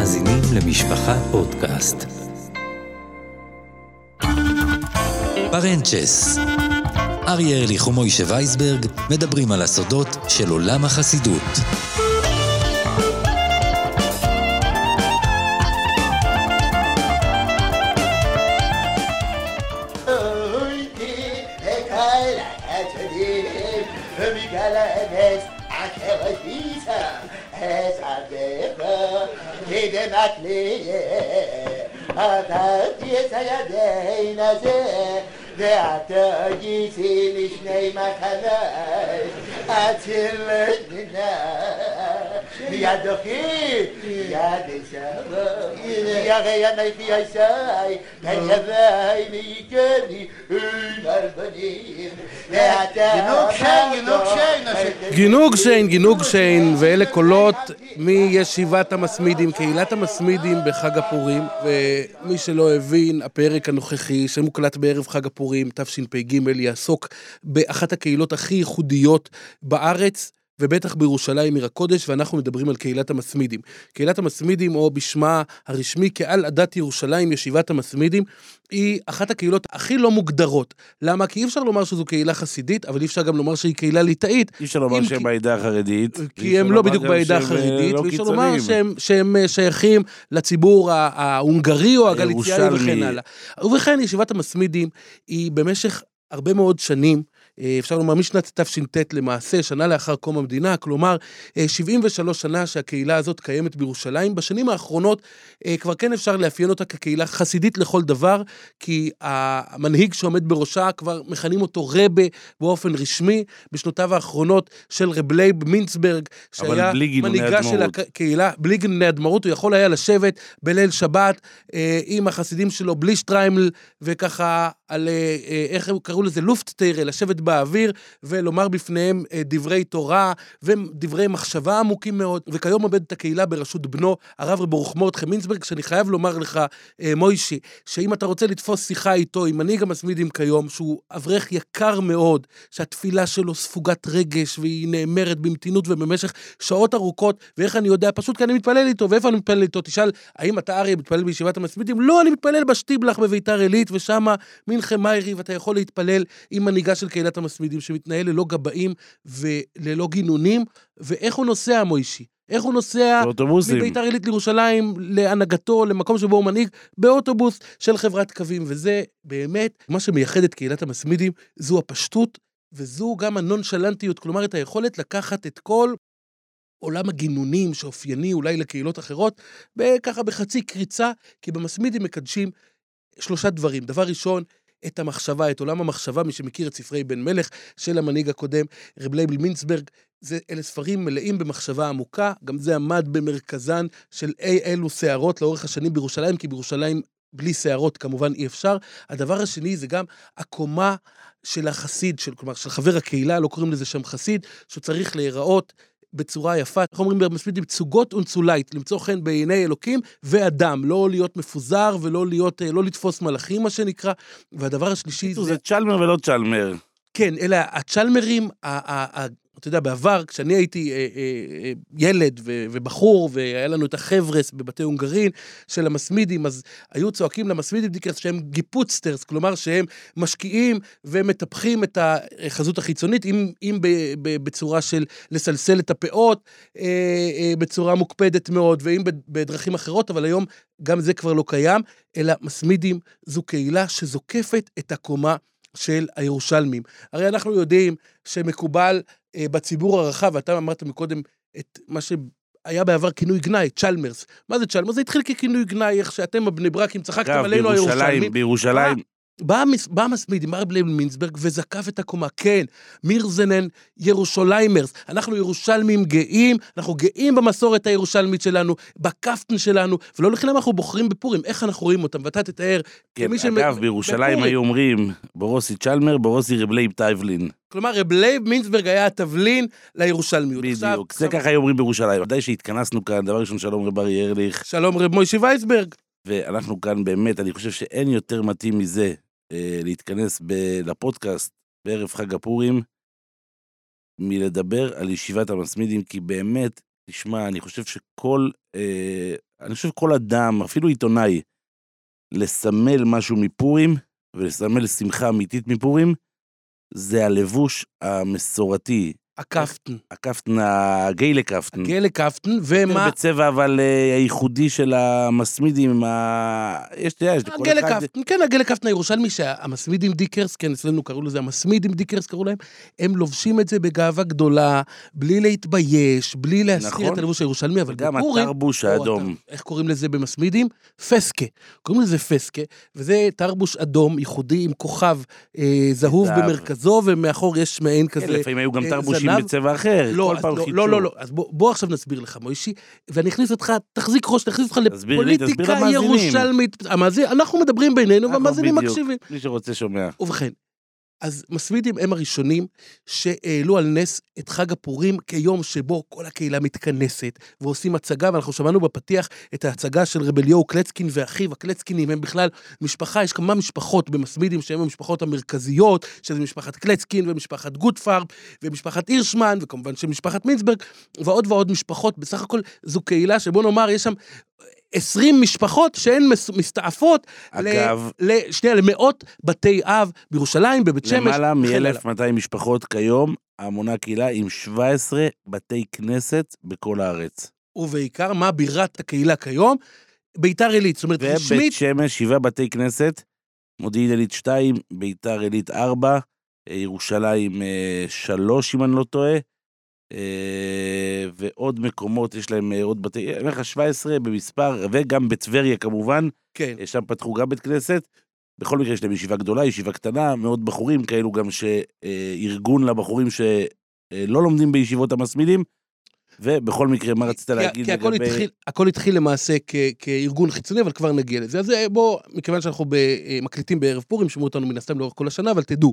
מאזינים למשפחה פודקאסט. פרנצ'ס אריה ארליך ומוישה וייסברג מדברים על הסודות של עולם החסידות. عقلي أخذت سيدين زين ذات جيسي لشني مخلاي أتلنا מיד דוחי, מיד אשרו, ירא אנכי אשי, כתבי מיקני, מלבנים, גינוג שיין, גינוג שיין. גינוג שיין, גינוג שיין, ואלה קולות מישיבת המסמידים, קהילת המסמידים בחג הפורים, ומי שלא הבין, הפרק הנוכחי שמוקלט בערב חג הפורים, תשפ"ג, יעסוק באחת הקהילות הכי ייחודיות בארץ. ובטח בירושלים עיר הקודש, ואנחנו מדברים על קהילת המסמידים. קהילת המסמידים, או בשמה הרשמי כעל עדת ירושלים, ישיבת המסמידים, היא אחת הקהילות הכי לא מוגדרות. למה? כי אי אפשר לומר שזו קהילה חסידית, אבל אי אפשר גם לומר שהיא קהילה ליטאית. אי אפשר לומר שהם כי... בעדה החרדית. כי הם לא בדיוק בעדה החרדית, לא ואי אפשר לומר שהם, שהם אה, שייכים לציבור ההונגרי או הגליציאני וכן הלאה. ובכן, ישיבת המתמידים היא במשך הרבה מאוד שנים, אה, אפשר לומר משנת תש"ט למעשה, שנה לאחר קום המדינה, כלומר 73 אה, שנה שהקהילה הזאת קיימת בירושלים. בשנים האחרונות אה, כבר כן אפשר לאפיין אותה כקהילה חסידית לכל דבר, כי המנהיג שעומד בראשה כבר מכנים אותו רבה באופן רשמי, בשנותיו האחרונות של רב לייב מינצברג, שהיה מנהיגה של הקהילה, בלי גינוני הדמרות, הוא יכול היה לשבת בליל שבת עם החסידים שלו בלי שטריימל, וככה על, איך קראו לזה, לופטטיירה, לשבת באוויר ולומר בפניהם אה, דברי תורה ודברי מחשבה עמוקים מאוד. וכיום עובד את הקהילה בראשות בנו, הרב רב רוחמו חמינסברג, שאני חייב לומר לך, אה, מוישי, שאם אתה רוצה לתפוס שיחה איתו, עם מנהיג המסמידים כיום, שהוא אברך יקר מאוד, שהתפילה שלו ספוגת רגש והיא נאמרת במתינות ובמשך שעות ארוכות, ואיך אני יודע? פשוט כי אני מתפלל איתו, ואיפה אני מתפלל איתו? תשאל, האם אתה אריה מתפלל בישיבת המסמידים? לא, אני מתפלל בשטיבלח בביתר עילית, ושמה מנחה מיירי, ואתה יכול להתפלל עם מנהיגה של קהילת המסמידים שמתנהל ללא גבאים וללא גינונים, ואיך הוא נוסע, מוישי? איך הוא נוסע מביתר עילית לירושלים, להנהגתו, למקום שבו הוא מנהיג, באוטובוס של חברת קווים. וזה באמת, מה שמייחד את קהילת המסמידים, זו הפשטות, וזו גם הנונשלנטיות, כלומר, את היכולת לקחת את כל עולם הגינונים שאופייני אולי לקהילות אחרות, וככה בחצי קריצה, כי במסמידים מקדשים שלושה דברים. דבר ראשון, את המחשבה, את עולם המחשבה, מי שמכיר את ספרי בן מלך של המנהיג הקודם, רב לייבל מינצברג, זה, אלה ספרים מלאים במחשבה עמוקה, גם זה עמד במרכזן של אי אלו סערות לאורך השנים בירושלים, כי בירושלים בלי סערות כמובן אי אפשר. הדבר השני זה גם הקומה של החסיד, של, כלומר של חבר הקהילה, לא קוראים לזה שם חסיד, שהוא צריך להיראות בצורה יפה, איך אומרים במספידים, צוגות אונצולייט, למצוא חן בעיני אלוקים ואדם, לא להיות מפוזר ולא להיות, אה, לא לתפוס מלאכים, מה שנקרא. והדבר השלישי זה... זה צ'למר ולא צ'למר. כן, אלה הצ'למרים, אתה יודע, בעבר, כשאני הייתי אה, אה, אה, ילד ו, ובחור, והיה לנו את החבר'ס בבתי הונגרין של המסמידים, אז היו צועקים למסמידים דיקרס שהם גיפוצטרס, כלומר שהם משקיעים ומטפחים את החזות החיצונית, אם, אם ב, ב, בצורה של לסלסל את הפאות, אה, אה, בצורה מוקפדת מאוד, ואם בדרכים אחרות, אבל היום גם זה כבר לא קיים, אלא מסמידים זו קהילה שזוקפת את הקומה. של הירושלמים. הרי אנחנו יודעים שמקובל אה, בציבור הרחב, ואתה אמרת מקודם את מה שהיה בעבר כינוי גנאי, צ'למרס. מה זה צ'למרס? זה התחיל ככינוי גנאי, איך שאתם הבני ברקים צחקתם עלינו הירושלמים. בירושלים, בא, בא מסמיד עם לייב מינסברג וזקף את הקומה. כן, מירזנן ירושליימרס. אנחנו ירושלמים גאים, אנחנו גאים במסורת הירושלמית שלנו, בקפטן שלנו, ולא לחינם אנחנו בוחרים בפורים. איך אנחנו רואים אותם? ואתה תתאר כן, אגב, שמ... בירושלים היו אומרים, בורוסי צ'למר, בורוסי רב לייב טייבלין. כלומר, רב לייב מינסברג היה התבלין לירושלמיות. בדיוק, עכשיו, זה עכשיו... ככה היו אומרים בירושלים. ודאי שהתכנסנו כאן, דבר ראשון, שלום רב ארי ארליך. שלום רב מוישי וייסברג. ואנחנו כאן באמת, אני חושב שאין יותר מתאים מזה אה, להתכנס ב- לפודקאסט בערב חג הפורים, מלדבר על ישיבת המסמידים, כי באמת תשמע, אני חושב שכל, אה, אני חושב שכל אדם, אפילו עיתונאי, לסמל משהו מפורים, ולסמל שמחה אמיתית מפורים, זה הלבוש המסורתי, הקפטן. הקפטן, הגיילה קפטן. הגיילה קפטן, ומה... בצבע אבל אה, הייחודי של המסמידים, עם ה... יש, אתה יודע, יש לכל הגיילה אחד... קפטן, כן, הגיילה קפטן הירושלמי, שהמסמיד עם דיקרס, כן, אצלנו קראו לזה המסמיד עם דיקרס, קראו להם, הם לובשים את זה בגאווה גדולה, בלי להתבייש, בלי להסתיר נכון. את הלבוש הירושלמי, אבל גם בפורים... התרבוש או האדום. הת- איך קוראים לזה במסמידים? פסקה. קוראים לזה פסקה, וזה תרבוש אדום ייחודי עם כוכב אה, זהוב. במרכזו, ומאחור יש מעין כן, כזה... לפעמים היו גם אה, תרבושים זנב. בצבע אחר, לא, כל פעם לא, חידשו. לא, לא, לא, אז בוא, בוא עכשיו נסביר לך, מוישי, ואני אכניס אותך, תחזיק ראש, תכניס אותך לפוליטיקה. ירושלמית. המאזין, אנחנו מדברים בינינו, אנחנו והמאזינים. מקשיבים. מי שרוצה שומע. ובכן, אז מסמידים הם הראשונים שהעלו על נס את חג הפורים כיום שבו כל הקהילה מתכנסת ועושים הצגה, ואנחנו שמענו בפתיח את ההצגה של רב אליהו קלצקין ואחיו, הקלצקינים. הם בכלל משפחה, יש כמה משפחות במסמידים שהן המשפחות המרכזיות, שזה משפחת קלצקין ומשפחת גוטפרב ומשפחת הירשמן, וכמובן של משפחת מינסברג, ועוד ועוד משפחות, בסך הכל זו קהילה שבוא נאמר, יש שם 20 משפחות שהן מס- מסתעפות אגב, ל, שנייה, למאות בתי אב בירושלים, בבית שמש. למעלה וכן הלאה. מ-1,200 משפחות כיום, המונה קהילה עם 17 בתי כנסת בכל הארץ. ובעיקר, מה בירת הקהילה כיום? ביתר עילית, זאת אומרת, ובית רשמית, שמש, שבעה בתי כנסת, מודיעין עילית 2, ביתר עילית 4, ירושלים 3, אם אני לא טועה, אה, ועוד מקומות, יש להם אה, עוד בתי, אני אומר לך 17 במספר, וגם בטבריה כמובן, כן, אה, שם פתחו גם בית כנסת. בכל מקרה יש להם ישיבה גדולה, ישיבה קטנה, מאות בחורים כאלו גם שארגון לבחורים שלא לומדים בישיבות המסמידים. ובכל מקרה, מה רצית להגיד כי הכל, לגבי... התחיל, הכל התחיל למעשה כ, כארגון חיצוני, אבל כבר נגיע לזה. אז אה, בוא, מכיוון שאנחנו ב, אה, מקליטים בערב פורים, שמעו אותנו מן הסתם לאורך כל השנה, אבל תדעו,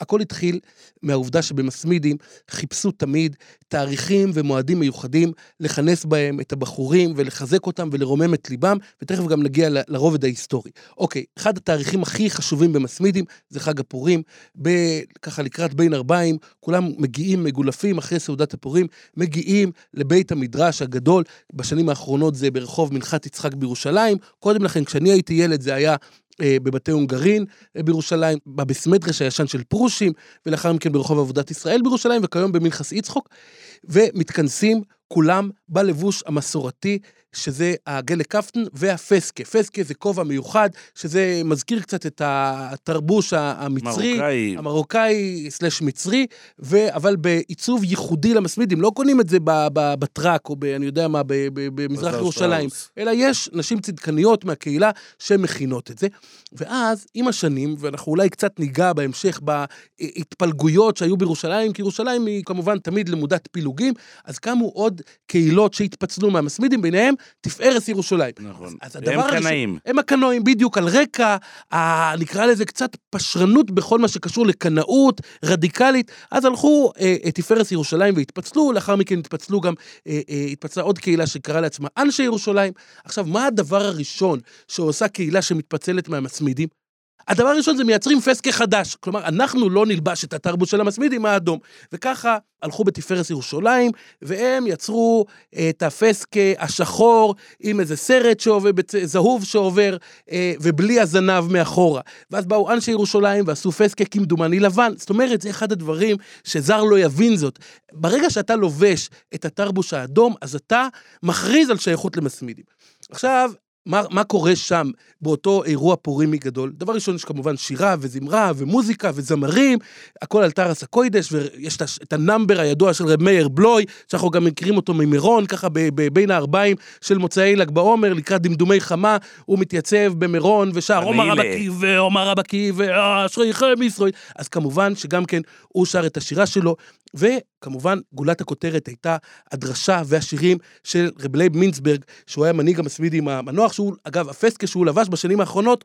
הכל התחיל מהעובדה שבמסמידים חיפשו תמיד תאריכים ומועדים מיוחדים לכנס בהם את הבחורים ולחזק אותם ולרומם את ליבם, ותכף גם נגיע ל- לרובד ההיסטורי. אוקיי, אחד התאריכים הכי חשובים במסמידים זה חג הפורים, ב- ככה לקראת בין ארבעים, כולם מגיעים מגולפים אחרי סעודת הפורים, מגיעים לבית המדרש הגדול, בשנים האחרונות זה ברחוב מנחת יצחק בירושלים, קודם לכן כשאני הייתי ילד זה היה אה, בבתי הונגרין אה, בירושלים, בבסמדרש הישן של פרושים, ולאחר מכן ברחוב עבודת ישראל בירושלים, וכיום במנחס יצחוק, ומתכנסים כולם בלבוש המסורתי, שזה הגלה קפטן והפסקה. פסקה זה כובע מיוחד, שזה מזכיר קצת את התרבוש המצרי. מרוקאי. המרוקאי סלש מצרי, ו... אבל בעיצוב ייחודי למסמידים, לא קונים את זה בטראק או ב... אני יודע מה, במזרח ירושלים. אלא יש נשים צדקניות מהקהילה שמכינות את זה. ואז, עם השנים, ואנחנו אולי קצת ניגע בהמשך בהתפלגויות שהיו בירושלים, כי ירושלים היא כמובן תמיד למודת פילוגים, אז קמו עוד קהילות שהתפצלו מהמסמידים, ביניהם תפארת ירושלים. נכון. אז הם הדבר הראשון- קנאים. הם הקנאים, בדיוק, על רקע, ה, נקרא לזה קצת פשרנות בכל מה שקשור לקנאות רדיקלית. אז הלכו אה, אה, תפארת ירושלים והתפצלו, לאחר מכן התפצלו גם, אה, אה, התפצלה עוד קהילה שקראה לעצמה אנשי ירושלים. עכשיו, מה הדבר הראשון שעושה קהילה שמתפצלת מהמצמידים? הדבר הראשון זה מייצרים פסקה חדש. כלומר, אנחנו לא נלבש את התרבות של המסמידים האדום. וככה הלכו בתפארת ירושלים, והם יצרו אה, את הפסקה השחור עם איזה סרט שעובר, זהוב שעובר, אה, ובלי הזנב מאחורה. ואז באו אנשי ירושלים ועשו פסקה כמדומני לבן. זאת אומרת, זה אחד הדברים שזר לא יבין זאת. ברגע שאתה לובש את התרבוש האדום, אז אתה מכריז על שייכות למתמידים. עכשיו, מה, מה קורה שם באותו אירוע פורימי גדול? דבר ראשון, יש כמובן שירה וזמרה ומוזיקה וזמרים, הכל על טהרת הקודש, ויש את, ה number הידוע של רב מאיר בלוי, שאנחנו גם מכירים אותו ממירון, ככה ב, ב, בין הערביים של מוצאי ל"ג בעומר, לקראת דמדומי חמה, הוא מתייצב במירון ושר עומר. רבקי ועומר רבקי ואשריכם ישראל. אז כמובן שגם כן הוא שר את השירה שלו, וכמובן גולת הכותרת הייתה הדרשה והשירים של רב לייב מינסברג, שהוא היה מנהיג המסמידים המנוח, שהוא, אגב, הפסקה שהוא לבש בשנים האחרונות,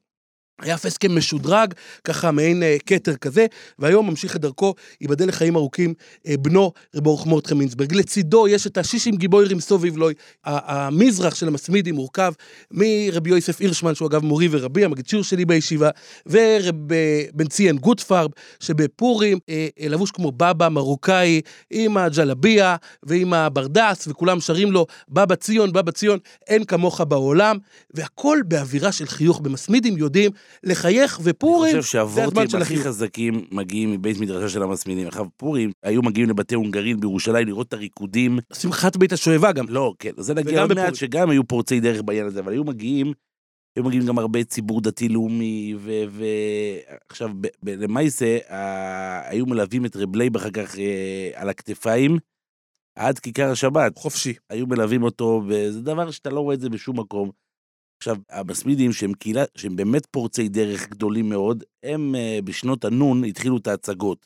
היה הסכם משודרג, ככה מעין אה, כתר כזה, והיום ממשיך את דרכו, ייבדל לחיים ארוכים, אה, בנו רב אורח מורטכם מינסברג. לצידו יש את השישים גיבוירים סוביב לוי. המזרח של המסמידים מורכב מרבי יוסף הירשמן, שהוא אגב מורי ורבי, המגיד שיר שלי בישיבה, ורב אה, בן ציין גוטפרב, שבפורים לבוש כמו בבא מרוקאי, עם הג'לביה ועם הברדס, וכולם שרים לו, בבא ציון, בבא ציון, אין כמוך בעולם, והכל באווירה של חיוך. במסמידים יודעים לחייך, ופורים, אני חושב זה הזמן שהוורטים של הכי החיוך. חזקים מגיעים מבית מדרשה של המסמינים. עכשיו, פורים, היו מגיעים לבתי הונגרין בירושלים לראות את הריקודים. שמחת בית השואבה גם. לא, כן, זה נגיע עוד מעט. שגם היו פורצי דרך בעניין הזה, אבל היו מגיעים, היו מגיעים גם הרבה ציבור דתי-לאומי, ועכשיו, למעשה, ה- היו מלווים את רב לייב אחר כך אה, על הכתפיים, עד כיכר השבת. חופשי. היו מלווים אותו, וזה דבר שאתה לא רואה את זה בשום מקום. עכשיו, המתמידים, שהם קהילה, שהם באמת פורצי דרך גדולים מאוד, הם אה, בשנות הנו"ן התחילו את ההצגות.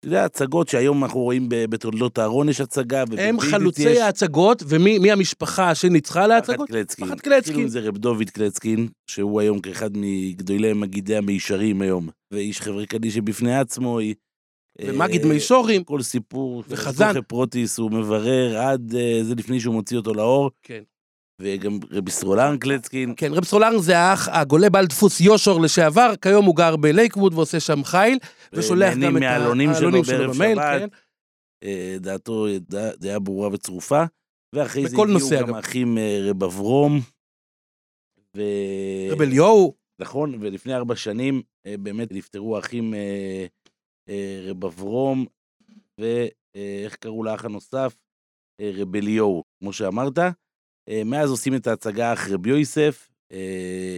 אתה יודע, הצגות שהיום אנחנו רואים בתולדות אהרון יש הצגה, הם חלוצי יש- ההצגות, ומי מי המשפחה שניצחה להצגות? האחים קלצקין. האחים קלצקין. עם זה רב דוד קלצקין, שהוא היום כאחד מגדולי מגידי המישרים היום, ואיש חברי קדישא בפני עצמו. היא, ומגיד אה, מישורים. כל סיפור, וחזן. פרוטיס, הוא מברר עד אה, זה לפני שהוא מוציא אותו לאור. כן. וגם רבי סרולן קלצקין. כן, רב סולר זה האח הגולה בעל דפוס יושור לשעבר, כיום הוא גר בלייקווד ועושה שם חיל, ושולח ונהנים גם את מהעלונים שלו העלונים בערב במייל, שבת. כן. אה, דעתו דע- דעה ברורה וצרופה. ואחרי זה הגיעו גם אגב. האחים אה, רב אברום. ו... רב אליהו, נכון, ולפני ארבע שנים אה, באמת נפטרו האחים אה, אה, רב אברום, ואיך קראו לאח הנוסף? אה, רב אליהו, כמו שאמרת. אה, מאז עושים את ההצגה אח רב יוסף, אה,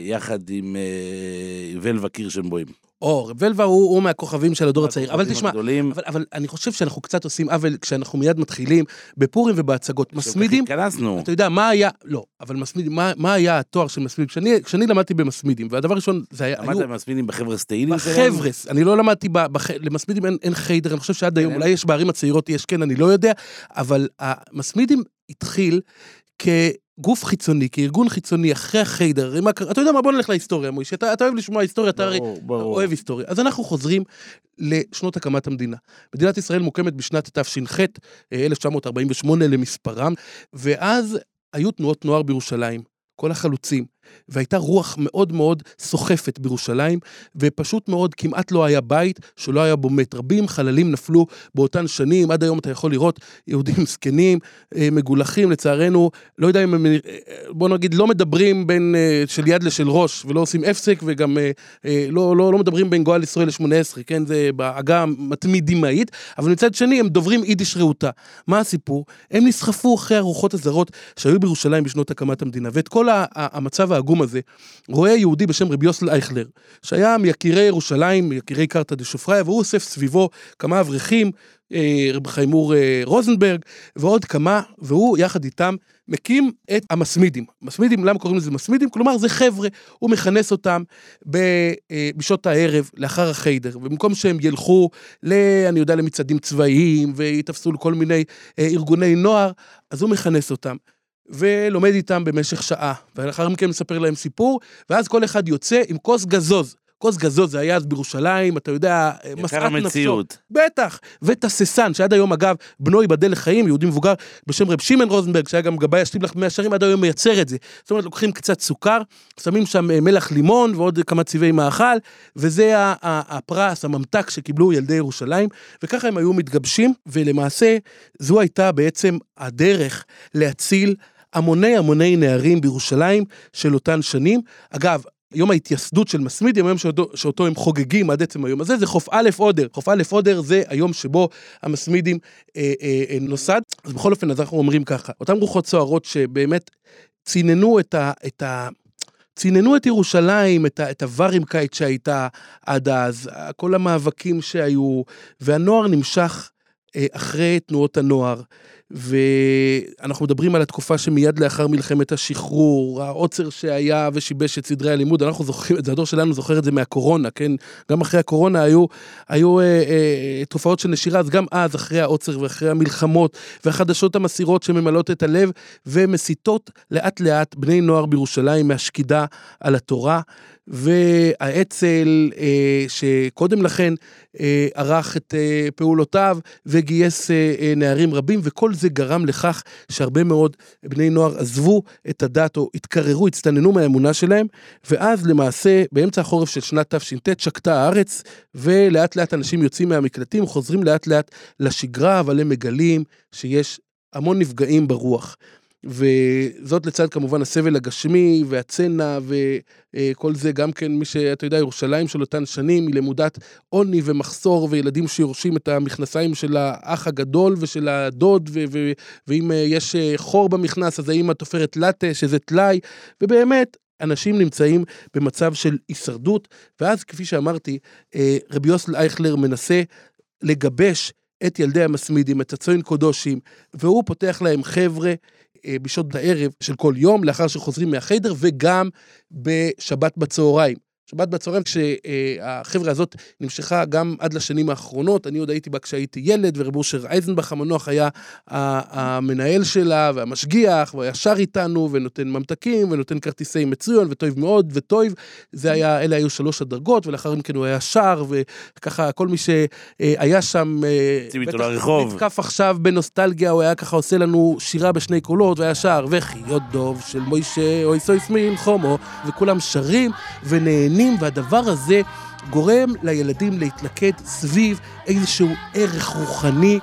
יחד עם אה, ולווה קירשנבוים. או, ולווה הוא הוא מהכוכבים של הדור הצעיר, אבל תשמע, הגדולים. אבל, אבל אני חושב שאנחנו קצת עושים עוול כשאנחנו מיד מתחילים בפורים ובהצגות. מסמידים, התכנסנו. אתה יודע, מה היה, לא, אבל מסמידים, מה, מה היה התואר של מסמידים? כשאני, כשאני למדתי במסמידים, והדבר הראשון, זה היה, למדת במסמינים בחבר'ה סטיילים שלהם? בחבר'ס, אני לא למדתי, בח... למסמידים אין, אין חיידר, אני חושב שעד היום, אין? אולי יש בערים הצעירות, יש כן, אני לא יודע, אבל המסמידים התחיל כגוף חיצוני, כארגון חיצוני, אחרי החיידר, עם. אתה יודע מה, בוא נלך להיסטוריה, מוישה, אתה, אתה אוהב לשמוע היסטוריה, אתה הרי. אוהב היסטוריה. אז אנחנו חוזרים לשנות הקמת המדינה. מדינת ישראל מוקמת בשנת תש"ח, אה, 1948 למספרם, ואז היו תנועות נוער בירושלים, כל החלוצים, והייתה רוח מאוד מאוד סוחפת בירושלים, ופשוט מאוד כמעט לא היה בית שלא היה בו מת. רבים חללים נפלו באותן שנים, עד היום אתה יכול לראות יהודים זקנים, אה, מגולחים, לצערנו, לא יודע אם הם, אה, בוא נגיד, לא מדברים בין אה, של יד לשל ראש, ולא עושים הפסק, וגם לא, לא, לא מדברים בין גואל ישראל ל-18, כן, זה בעגה המתמידימאית, אבל מצד שני הם דוברים יידיש רהוטה. מה הסיפור? הם נסחפו אחרי הרוחות הזרות שהיו בירושלים בשנות הקמת המדינה, ואת כל המצב העגום הזה רואה יהודי בשם רבי יוסל אייכלר, שהיה מיקירי ירושלים, מיקירי קרתא דשופריה, והוא אוסף סביבו כמה אברכים, אה, רב חיימור אה, רוזנברג, ועוד כמה, והוא יחד איתם מקים את המסמידים. מסמידים, למה קוראים לזה מסמידים? כלומר, זה חבר'ה, הוא מכנס אותם אה, בשעות הערב, לאחר החיידר, ובמקום שהם ילכו, ל, אני יודע, למצעדים צבאיים, ויתפסו לכל מיני ארגוני נוער, אז הוא מכנס אותם. ולומד איתם במשך שעה, ולאחר מכן מספר להם סיפור, ואז כל אחד יוצא עם כוס גזוז. כוס גזוז זה היה אז בירושלים, אתה יודע, משאת יקר נפשו. המציאות. בטח, ותססן, שעד היום אגב, בנו ייבדל לחיים, יהודי מבוגר בשם רב שמעון רוזנברג, שהיה גם גבאי השתים לך במאה שערים, עד היום מייצר את זה. זאת אומרת, לוקחים קצת סוכר, שמים שם אה, מלח לימון ועוד כמה צבעי מאכל, וזה הפרס, הממתק שקיבלו ילדי ירושלים, וככה הם היו מתגבשים, ולמעשה זו הייתה בעצם הדרך להציל המוני המוני נערים בירושלים של אותן שנים. אגב, יום ההתייסדות של מסמידים, היום שאותו, שאותו הם חוגגים עד עצם היום הזה, זה חוף א' עודר. חוף א' עודר זה היום שבו המסמידים אה, אה, אה, נוסד. אז בכל אופן, אז אנחנו אומרים ככה, אותן רוחות סוערות שבאמת ציננו את ה... את ה ציננו את ירושלים, את, את הווארימקייט שהייתה עד אז, כל המאבקים שהיו, והנוער נמשך אה, אחרי תנועות הנוער, ואנחנו מדברים על התקופה שמיד לאחר מלחמת השחרור, העוצר שהיה ושיבש את סדרי הלימוד, אנחנו זוכרים זה, הדור שלנו זוכר את זה מהקורונה, כן? גם אחרי הקורונה היו, היו אה, אה, תופעות של נשירה, אז גם אז, אחרי העוצר ואחרי המלחמות, והחדשות המסעירות שממלאות את הלב, ומסיתות לאט לאט בני נוער בירושלים מהשקידה על התורה. והאצ"ל, אה, שקודם לכן אה, ערך את אה, פעולותיו וגייס נערים רבים, וכל זה גרם לכך שהרבה מאוד בני נוער עזבו את הדת או התקררו, הצטננו מהאמונה שלהם, ואז למעשה באמצע החורף של שנת תש"ט שקטה הארץ, ולאט לאט אנשים יוצאים מהמקלטים, חוזרים לאט לאט לשגרה, אבל הם מגלים שיש המון נפגעים ברוח. וזאת לצד כמובן הסבל הגשמי והצנע וכל זה גם כן מי שאתה יודע ירושלים של אותן שנים היא למודת עוני ומחסור וילדים שיורשים את המכנסיים של האח הגדול ושל הדוד ו- ו- ואם יש חור במכנס אז האמא תופרת לאטה שזה טלאי ובאמת אנשים נמצאים במצב של הישרדות ואז כפי שאמרתי אה, רבי יוסל אייכלר מנסה לגבש את ילדי המסמידים, את הצוין קודושים, והוא פותח להם חבר'ה אה, בשעות הערב של כל יום, לאחר שחוזרים מהחדר, וגם בשבת בצהריים. שבת בצהריים, כשהחבר'ה הזאת נמשכה גם עד לשנים האחרונות, אני עוד הייתי בה כשהייתי ילד, ורב אושר אייזנבך המנוח היה המנהל שלה והמשגיח, והוא היה שר איתנו, ונותן ממתקים, ונותן כרטיסי מצוין, וטויב מאוד, וטויב. זה היה, אלה היו שלוש הדרגות, ולאחר מכן הוא היה שר, וככה כל מי שהיה שם, איתו לרחוב. נתקף עכשיו בנוסטלגיה, הוא היה ככה עושה לנו שירה בשני קולות, והיה שר, וחיות דוב של מוישה, אוי סויס מלחומו, וכולם שרים ונהנים. קטנים, והדבר הזה גורם לילדים להתלכד סביב איזשהו ערך רוחני.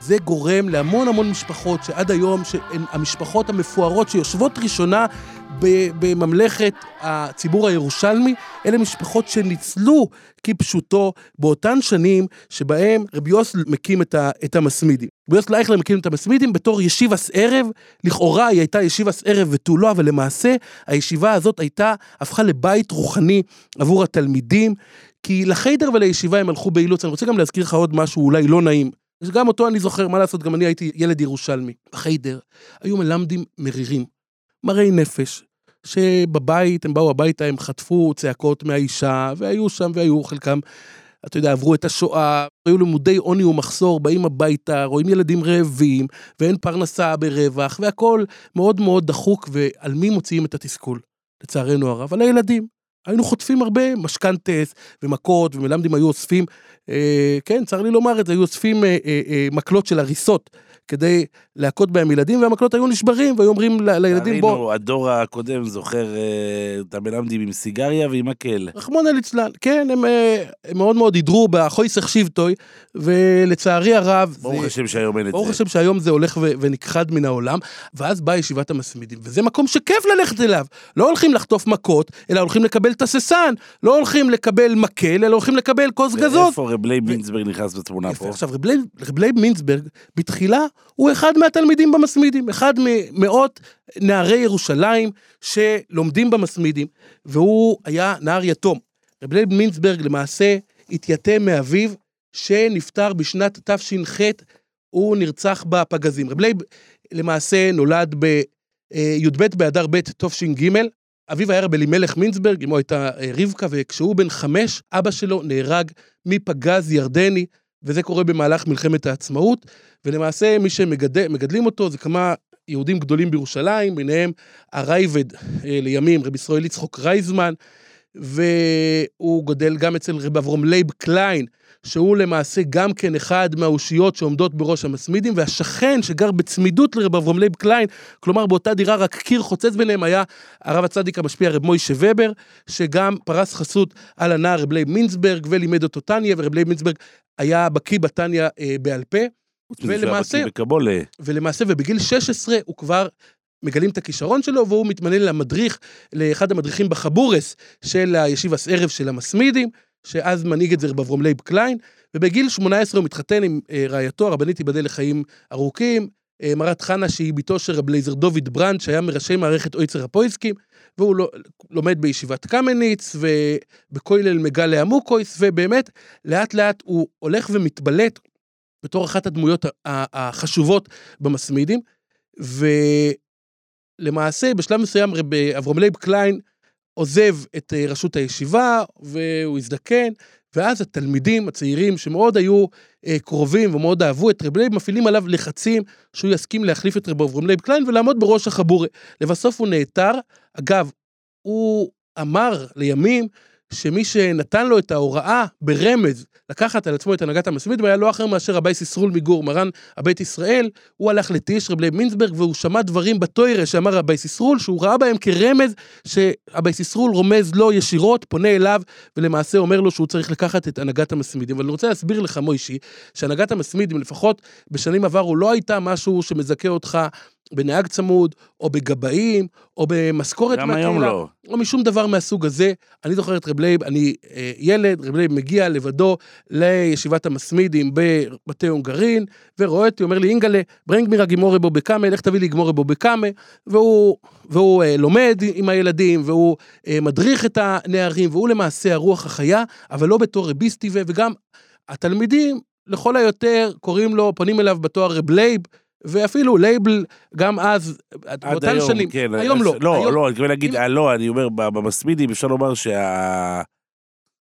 זה גורם להמון המון משפחות שעד היום, שהן המשפחות המפוארות שיושבות ראשונה בממלכת הציבור הירושלמי, אלה משפחות שניצלו כפשוטו באותן שנים שבהם רבי יוסל מקים את, ה, את המסמידים. רבי יוסל אייכלר מקים את המסמידים בתור ישיבס ערב, לכאורה היא הייתה ישיבס ערב ותו לא, אבל למעשה הישיבה הזאת הייתה, הפכה לבית רוחני עבור התלמידים, כי לחיידר ולישיבה הם הלכו באילוץ. אני רוצה גם להזכיר לך עוד משהו אולי לא נעים. גם אותו אני זוכר, מה לעשות, גם אני הייתי ילד ירושלמי. בחיידר היו מלמדים מרירים, מרי נפש, שבבית, הם באו הביתה, הם חטפו צעקות מהאישה, והיו שם, והיו חלקם, אתה יודע, עברו את השואה, היו לימודי עוני ומחסור, באים הביתה, רואים ילדים רעבים, ואין פרנסה ברווח, והכול מאוד מאוד דחוק, ועל מי מוציאים את התסכול? לצערנו הרב, על הילדים. היינו חוטפים הרבה משכנתס ומכות, ומלמדים היו אוספים, אה, כן, צר לי לומר את זה, היו אוספים אה, אה, אה, מקלות של הריסות. כדי להכות בהם ילדים, והמקלות היו נשברים, והיו אומרים לילדים בוא... ראינו, הדור הקודם זוכר אה, את המלמדים עם סיגריה ועם מקל. רחמונא ליצלן, כן, הם, אה, הם מאוד מאוד הידרו בחויסך שבטוי, ולצערי הרב... ברוך השם שהיום אין את זה. ברוך השם שהיום זה הולך ו- ונכחד מן העולם, ואז באה ישיבת המתמידים, וזה מקום שכיף ללכת אליו. לא הולכים לחטוף מכות, אלא הולכים לקבל את הססן, לא הולכים לקבל מקל, אלא הולכים לקבל כוס גזוז. ואיפה רב לייב מינצברג נכנס בתמונה פה? עכשיו, רב לייב מינצברג, בתחילה, הוא אחד מהתלמידים במתמידים, אחד ממאות נערי ירושלים שלומדים במתמידים, והוא היה נער יתום. רב לייב מינצברג למעשה התייתם מאביו, שנפטר בשנת תש"ח, הוא נרצח בפגזים. רב לייב למעשה נולד בי"ב באדר ב' תש"ג, אביו היה רב אלימלך מינסברג, אמו הייתה אה, רבקה, וכשהוא בן חמש, אבא שלו נהרג מפגז ירדני, וזה קורה במהלך מלחמת העצמאות, ולמעשה מי שמגדלים אותו זה כמה יהודים גדולים בירושלים, ביניהם הראב"ד אה, לימים, רבי ישראל יצחוק רייזמן, והוא גודל גם אצל רב אברום לייב קליין, שהוא למעשה גם כן אחד מהאושיות שעומדות בראש המסמידים, והשכן שגר בצמידות לרב אברום לייב קליין, כלומר באותה דירה רק קיר חוצץ ביניהם, היה הרב הצדיק המשפיע רב מוישה וובר, שגם פרס חסות על הנער רב לייב מינסברג ולימד אותו תניא, ורב לייב מינסברג היה בקיא בתניא אה, בעל פה. ולמעשה, ולמעשה, ובגיל 16 הוא כבר מגלים את הכישרון שלו, והוא מתמנה למדריך, לאחד המדריכים בחבורס של הישיבס ערב של המסמידים, שאז מנהיג את זה רב אברום לייב קליין, ובגיל 18 הוא מתחתן עם אה, רעייתו, הרבנית תיבדל לחיים ארוכים, אה, מרת חנה שהיא בתו של רב לייזר דוד ברנד, שהיה מראשי מערכת אויצר הפויסקים, והוא לא, לומד בישיבת קמניץ ובכולל מגלה עמוקויס, ובאמת, לאט לאט הוא הולך ומתבלט בתור אחת הדמויות החשובות במסמידים, ולמעשה, בשלב מסוים רב אברהם לייב קליין עוזב את אה, רשות הישיבה, והוא הזדקן, ואז התלמידים הצעירים שמאוד היו אה, קרובים ומאוד אהבו את רב לייב, מפעילים עליו לחצים שהוא יסכים להחליף את רב אברהם לייב קליין ולעמוד בראש החבורה. לבסוף הוא נעתר. אגב, הוא אמר לימים שמי שנתן לו את ההוראה ברמז לקחת על עצמו את הנהגת המסמיד היה לא אחר מאשר רבי יסרול מגור, מרן הבית ישראל, הוא הלך לטיש רב מינסברג והוא שמע דברים בתוירה שאמר רבי יסרול, שהוא ראה בהם כרמז שרבי יסרול רומז לו ישירות, פונה אליו ולמעשה אומר לו שהוא צריך לקחת את הנהגת המסמידים. אבל אני רוצה להסביר לך מוישי, שהנהגת המסמידים לפחות בשנים עברו לא הייתה משהו שמזכה אותך בנהג צמוד, או בגבאים, או במשכורת גם היום לא. או משום דבר מהסוג הזה. אני זוכר את רב לייב, אני אה, ילד, רב לייב מגיע לבדו לישיבת המסמידים בבתי הונגרין, ורואה אותי, אומר לי, אינגעלע, ברענג מיר א גמרא בבא קמא, לך תביא לי גמרא בבא קמא, והוא, והוא אה, לומד עם הילדים, והוא אה, מדריך את הנערים, והוא למעשה הרוח החיה, אבל לא בתור רביסטי, וגם התלמידים, לכל היותר, קוראים לו, פונים אליו בתואר רב לייב, ואפילו לייבל, גם אז, באותן שנים, כן, היום לא. לא, היום, לא, אני מתכוון להגיד, אם- לא, אני אומר, במסמידים אפשר לומר שה...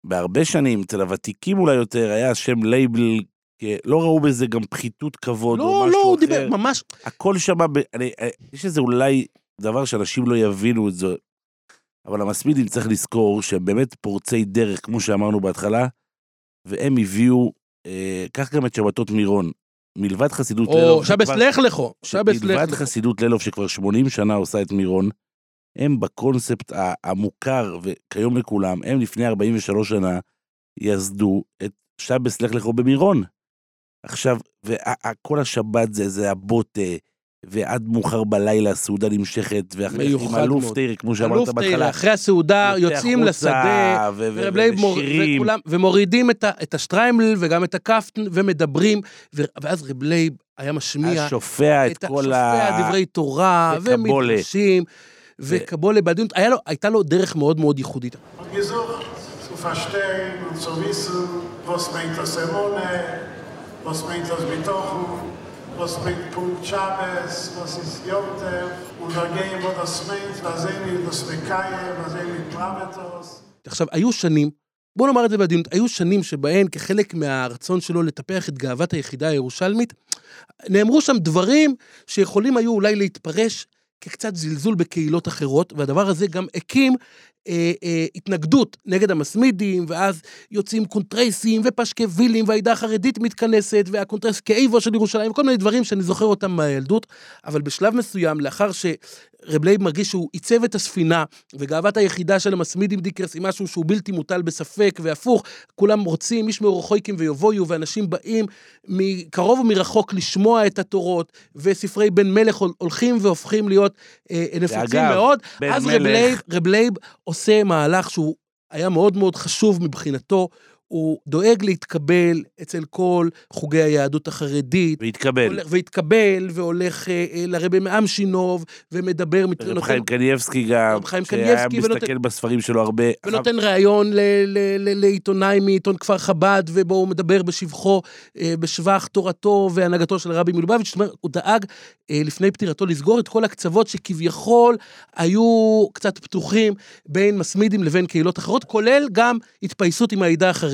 בהרבה שנים, אצל הוותיקים אולי יותר, היה שם לייבל, לא ראו בזה גם פחיתות כבוד או לא, משהו לא, הוא אחר. דיבר ממש, הכל שם, ב... אני, אה, יש איזה אולי דבר שאנשים לא יבינו את זה, אבל המסמידים צריך לזכור שהם באמת פורצי דרך, כמו שאמרנו בהתחלה, והם הביאו, אה, קח גם את שבתות מירון. מלבד חסידות או לילוב, שבס שכבר- לך לכו, שבס לך מלבד. חסידות לילוב שכבר 80 שנה עושה את מירון, הם בקונספט המוכר וכיום לכולם, הם לפני 43 שנה יסדו את שבס לך לכו במירון. עכשיו, וכל השבת זה, זה הבוטה, ועד מאוחר בלילה הסעודה נמשכת, ואחרי עם אלוף. תרא, כמו שאמרת בהתחלה, אחרי הסעודה יוצא יוצאים לשדה, ושירים. וכולם, ומורידים את, ה, את השטריימל וגם את הקפטן ומדברים, ו, ואז רב לייב היה משמיע השופע את את כל ה... דברי תורה. ומדרשים, וקבולה בעדינות, היה לו, הייתה לו דרך מאוד מאוד ייחודית. Verstehen und zu wissen, was meint das Emone, was meint das Betochen, sehen wir das Mekaya, was sehen wir Pravetos. עכשיו, היו שנים, בוא נאמר את זה בעדינות, היו שנים שבהן כחלק מהרצון שלו לטפח את גאוות היחידה הירושלמית, נאמרו שם דברים שיכולים היו אולי להתפרש כקצת זלזול בקהילות אחרות, והדבר הזה גם הקים אה, אה, התנגדות נגד המסמידים, ואז יוצאים קונטרייסים ופשקווילים, והעדה החרדית מתכנסת, והקונטרייס כאבה של ירושלים, כל מיני דברים שאני זוכר אותם מהילדות, אבל בשלב מסוים, לאחר שרב לייב מרגיש שהוא ייצב את הספינה, וגאוות היחידה של המסמידים דיקרס היא משהו שהוא בלתי מוטל בספק, והפוך, כולם רוצים, ישמעו רחויקים ויבואו, ואנשים באים מקרוב ומרחוק לשמוע את התורות, וספרי בן מלך הול- הולכים והופכים להיות אה, נפוצים מאוד. אז רב לייב, רב לייב עושה מהלך שהוא היה מאוד מאוד חשוב מבחינתו, הוא דואג להתקבל אצל כל חוגי היהדות החרדית. והתקבל. הולך- והתקבל, והולך אה, אה, לרבי מאמשינוב, ומדבר, מת- רב חיים קנייבסקי גם, רב חיים שהיה ונותן- מסתכל בספרים שלו הרבה. ונותן ראיון ל- ל- ל- לעיתונאי מעיתון כפר חב"ד, ובו הוא מדבר בשבחו, אה, בשבח תורתו והנהגתו של הרבי מלובביץ', זאת אומרת, הוא דאג אה, לפני פטירתו לסגור את כל הקצוות שכביכול היו קצת פתוחים בין מסמידים לבין קהילות אחרות, כולל גם התפייסות עם העדה החרדית,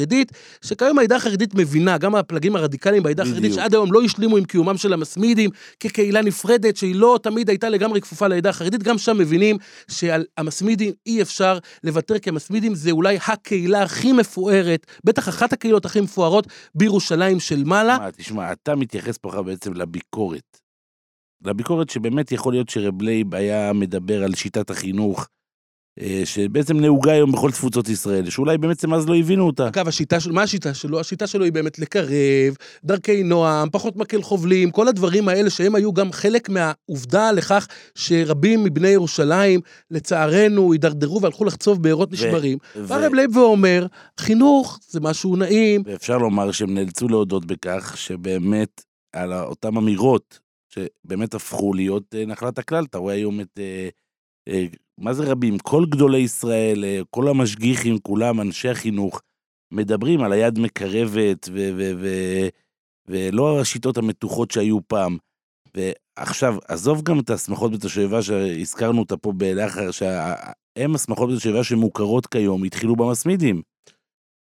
שכיום העדה החרדית מבינה, גם הפלגים הרדיקליים בעדה החרדית. שעד היום לא השלימו עם קיומם של המסמידים כקהילה נפרדת, שהיא לא תמיד הייתה לגמרי כפופה לעדה החרדית, גם שם מבינים שעל המסמידים אי אפשר לוותר, כי המסמידים זה אולי הקהילה הכי מפוארת, בטח אחת הקהילות הכי מפוארות בירושלים של מעלה. תשמע, אתה מתייחס פה בעצם לביקורת. לביקורת שבאמת יכול להיות שרב לייב היה מדבר על שיטת החינוך, שבעצם נהוגה היום בכל תפוצות ישראל, שאולי בעצם אז לא הבינו אותה. אגב, השיטה שלו, מה השיטה שלו? השיטה שלו היא באמת לקרב, דרכי נועם, פחות מקל חובלים, כל הדברים האלה שהם היו גם חלק מהעובדה לכך שרבים מבני ירושלים, לצערנו, הידרדרו והלכו לחצוב בארות נשברים. ו- בא רב לייב ואומר, חינוך זה משהו נעים, ואפשר לומר שהם נאלצו להודות בכך שבאמת על אותן אמירות שבאמת הפכו להיות אה, נחלת הכלל. אתה רואה היום את, אה, אה, מה זה רבים? כל גדולי ישראל, אה, כל המשגיחים, כולם, אנשי החינוך, מדברים על היד מקרבת ו- ו- ו- ולא השיטות המתוחות שהיו פעם. ועכשיו, עזוב גם את השמחות בתושבה שהזכרנו אותה פה לאחר, שהם השמחות בתושבה שמוכרות כיום, התחילו במסמידים.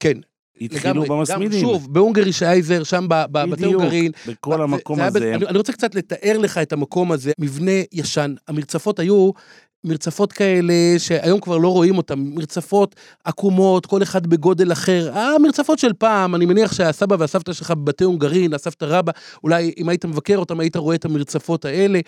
כן, התחילו לגמרי, במסמידים. גם, שוב, בהונגרי שייזר, שם ב- ב- בתי בדיוק, הונגרין. בכל זה- המקום זה ב- הזה. אני, אני רוצה קצת לתאר לך את המקום הזה, מבנה ישן. המרצפות היו מרצפות כאלה שהיום כבר לא רואים אותן, מרצפות עקומות, כל אחד בגודל אחר. המרצפות של פעם, אני מניח שהסבא והסבתא שלך בבתי הונגרין, הסבתא רבא, אולי אם היית מבקר אותם היית רואה את המרצפות האלה,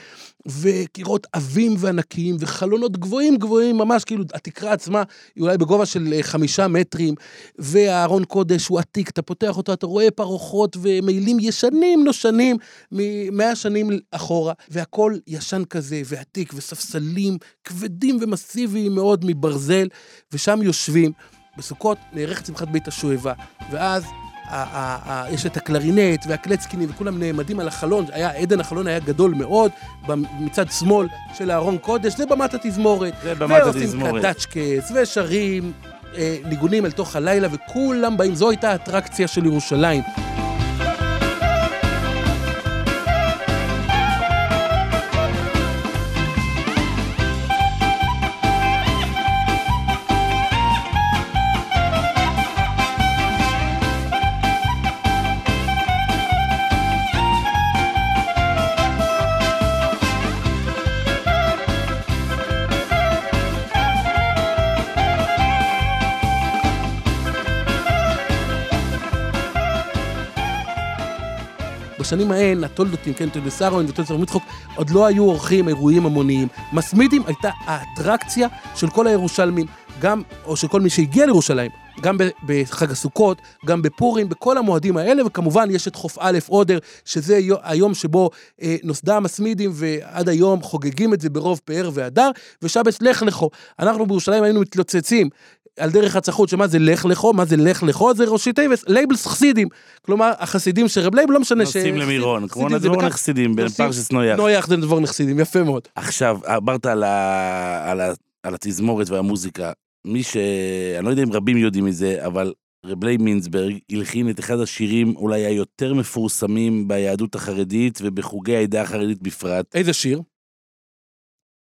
וקירות עבים וענקיים, וחלונות גבוהים גבוהים, ממש כאילו התקרה עצמה היא אולי בגובה של אה, חמישה מטרים, והארון קודש הוא עתיק, אתה פותח אותו, אתה רואה פרוחות ומעילים ישנים נושנים ממאה שנים אחורה, והכל ישן כזה, ועתיק, וספסלים כבדים ומסיביים מאוד מברזל, ושם יושבים. בסוכות נערכת שמחת בית השואבה, ואז יש את הקלרינט והקלצקינים וכולם נעמדים על החלון, היה, עדן החלון היה גדול מאוד, מצד שמאל של הארון קודש, זה במת התזמורת. זה במת ועושים התזמורת. קדצ'קס ושרים אה, ניגונים אל תוך הלילה, וכולם באים, זו הייתה האטרקציה של ירושלים. בשנים ההן, התולדותים, כן, תולדס אהרון ותולדס אברום יצחוק, עוד לא היו עורכים אירועים המוניים. מסמידים הייתה האטרקציה של כל הירושלמים, גם, או של כל מי שהגיע לירושלים, גם בחג הסוכות, גם בפורים, בכל המועדים האלה, וכמובן יש את חוף א' עודר, שזה יו- היום שבו אה, נוסדה המסמידים, ועד היום חוגגים את זה ברוב פאר והדר, ושבס לך לכו. אנחנו בירושלים היינו מתלוצצים על דרך הצחות, שמה זה לך לכו, מה זה לך לכו? זה ראשי תיבס, לייבלס חסידים. כלומר, החסידים של רב לייב, לא משנה ש... נוסעים למירון, כמו חסידים נדבורנה חסידים בפרשס נויח. נויח זה נדבור נחסידים, יפה מאוד. עכשיו, אמרת על, ה... על, ה... על התזמורת והמוזיקה. מי ש... אני לא יודע אם רבים יודעים את זה, אבל רב לייב מינסברג הלחין את אחד השירים אולי היותר מפורסמים ביהדות החרדית ובחוגי העדה החרדית בפרט. איזה שיר?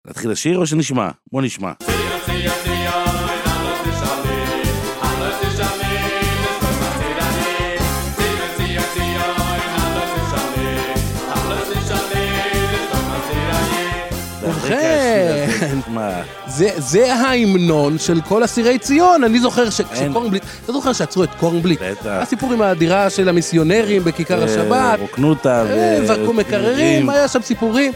נתחיל לשיר או שנשמע? בוא נשמע. ובכן. מה? זה, זה ההמנון של כל אסירי ציון, אני זוכר ש- אין. שקורנבליט, אתה זוכר שעצרו את קורנבליט? בטח. הסיפור עם הדירה של המיסיונרים בכיכר השבת, רוקנותה אה, ו... זרקו מקררים, היה שם סיפורים.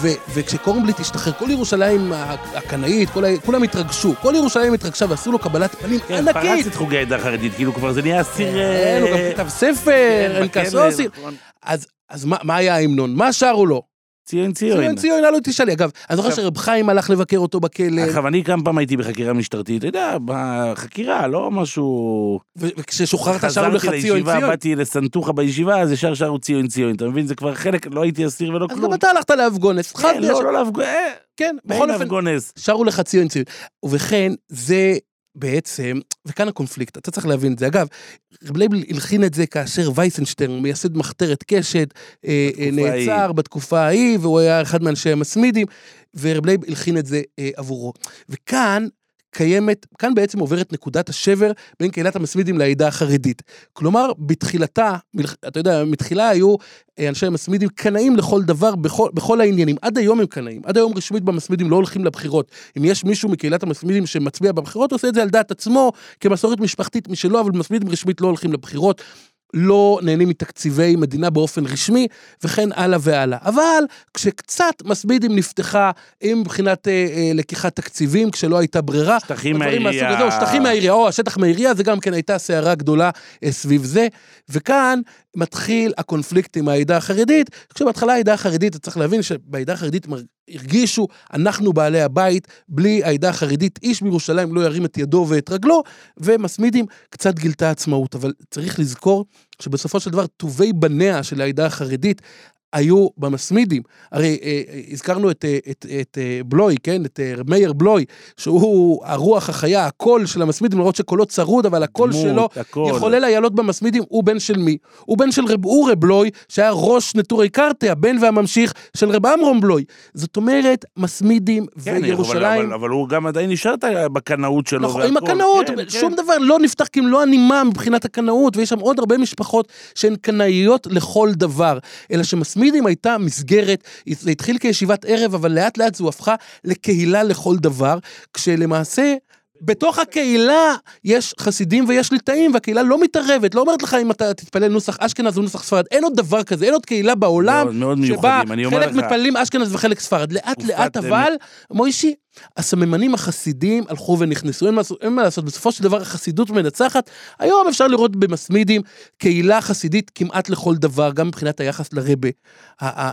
ו- וכשקורנבליט השתחרר, כל ירושלים הקנאית, כל כולם התרגשו, כל ירושלים התרגשה ועשו לו קבלת פנים כן, ענקית. פרץ את חוגי העדה החרדית, כאילו כבר זה נהיה סיר... כן, הוא גם אה, כתב ספר, אין כסוסי. נכון. אז אז מה מה היה ההמנון? מה שרו לו? ציון ציון. ציון ציון, הלא תשאלי. אגב, אני זוכר שרב חיים הלך לבקר אותו בכלא, עכשיו, אני כמה פעם הייתי בחקירה משטרתית, אתה יודע, בחקירה, לא משהו... וכששוחררת שרו לך חזרתי ציון לישיבה, ציון. באתי לסנטוחה בישיבה, אז ישר שרו ציון ציון, אתה מבין? זה כבר חלק, לא הייתי אסיר ולא אז כלום. גם אתה הלכת להפגונס. חס כן, לא, לא להפגונס, כן, בכל אופן. שרו לך ציון ציון. ובכן, זה בעצם, וכאן הקונפליקט, אתה צריך להבין את זה. אגב, רב לייבל הלחין את זה כאשר וייסנשטרן, מייסד מחתרת קשת, אה, אה, נעצר בתקופה ההיא, והוא היה אחד מאנשי המסמידים, ורב לייבל הלחין את זה אה, עבורו. וכאן, קיימת, כאן בעצם עוברת נקודת השבר בין קהילת המסמידים לעדה החרדית. כלומר, בתחילתה, אתה יודע, מתחילה היו אה, אנשי המסמידים קנאים לכל דבר, בכל, בכל העניינים. עד היום הם קנאים. עד היום רשמית במסמידים לא הולכים לבחירות. אם יש מישהו מקהילת המסמידים שמצביע בבחירות, עושה את זה על דעת עצמו, כמסורת משפחתית משלו, אבל במסמידים רשמית לא הולכים לבחירות. לא נהנים מתקציבי מדינה באופן רשמי, וכן הלאה והלאה. אבל כשקצת מסמידים נפתחה עם מבחינת אה, אה, לקיחת תקציבים, כשלא הייתה ברירה, שטחים מהעירייה. הזה, או שטחים מהעירייה, או השטח מהעירייה, זה גם כן הייתה סערה גדולה אה, סביב זה. וכאן מתחיל הקונפליקט עם העדה החרדית, כשבהתחלה העדה החרדית, אתה צריך להבין שבעדה החרדית הרגישו, אנחנו בעלי הבית, בלי העדה החרדית, איש בירושלים לא ירים את ידו ואת רגלו, ומסמידים קצת גילתה עצמאות. אבל צריך לזכור שבסופו של דבר טובי בניה של העדה החרדית היו במסמידים. הרי אה, אה, הזכרנו את, אה, את, את אה, בלוי, כן? את אה, מאיר בלוי, שהוא הרוח החיה, הקול של המסמידים, למרות שקולו צרוד, אבל הקול דמות, שלו הכל. יחולל איילות במסמידים, הוא בן של מי? הוא בן של רב אורי בלוי, שהיה ראש נטורי קרתא, הבן והממשיך של רב עמרום בלוי. זאת אומרת, מסמידים כן, וירושלים... אבל, אבל, אבל הוא גם עדיין נשאר את ה- בקנאות שלו. נכון, עם והכל. הקנאות, כן, שום כן. דבר לא נפתח לא הנימה מבחינת הקנאות, ויש שם עוד הרבה משפחות שהן קנאיות לכל דבר. אלא שמסמידים הייתה מסגרת, זה התחיל כישיבת ערב, אבל לאט לאט זו הפכה לקהילה לכל דבר, כשלמעשה... בתוך הקהילה יש חסידים ויש ליטאים, והקהילה לא מתערבת, לא אומרת לך אם אתה תתפלל נוסח אשכנז או נוסח ספרד, אין עוד דבר כזה, אין עוד קהילה בעולם מאוד- מאוד שבה חלק. מתפללים אשכנז וחלק ספרד. לאט לאט אה, אבל, מוישי, הסממנים החסידיים הלכו ונכנסו, אין מה, לעשות- אין מה לעשות, בסופו של דבר החסידות מנצחת. היום אפשר לראות במסמידים קהילה חסידית כמעט לכל דבר, גם מבחינת היחס לרבה.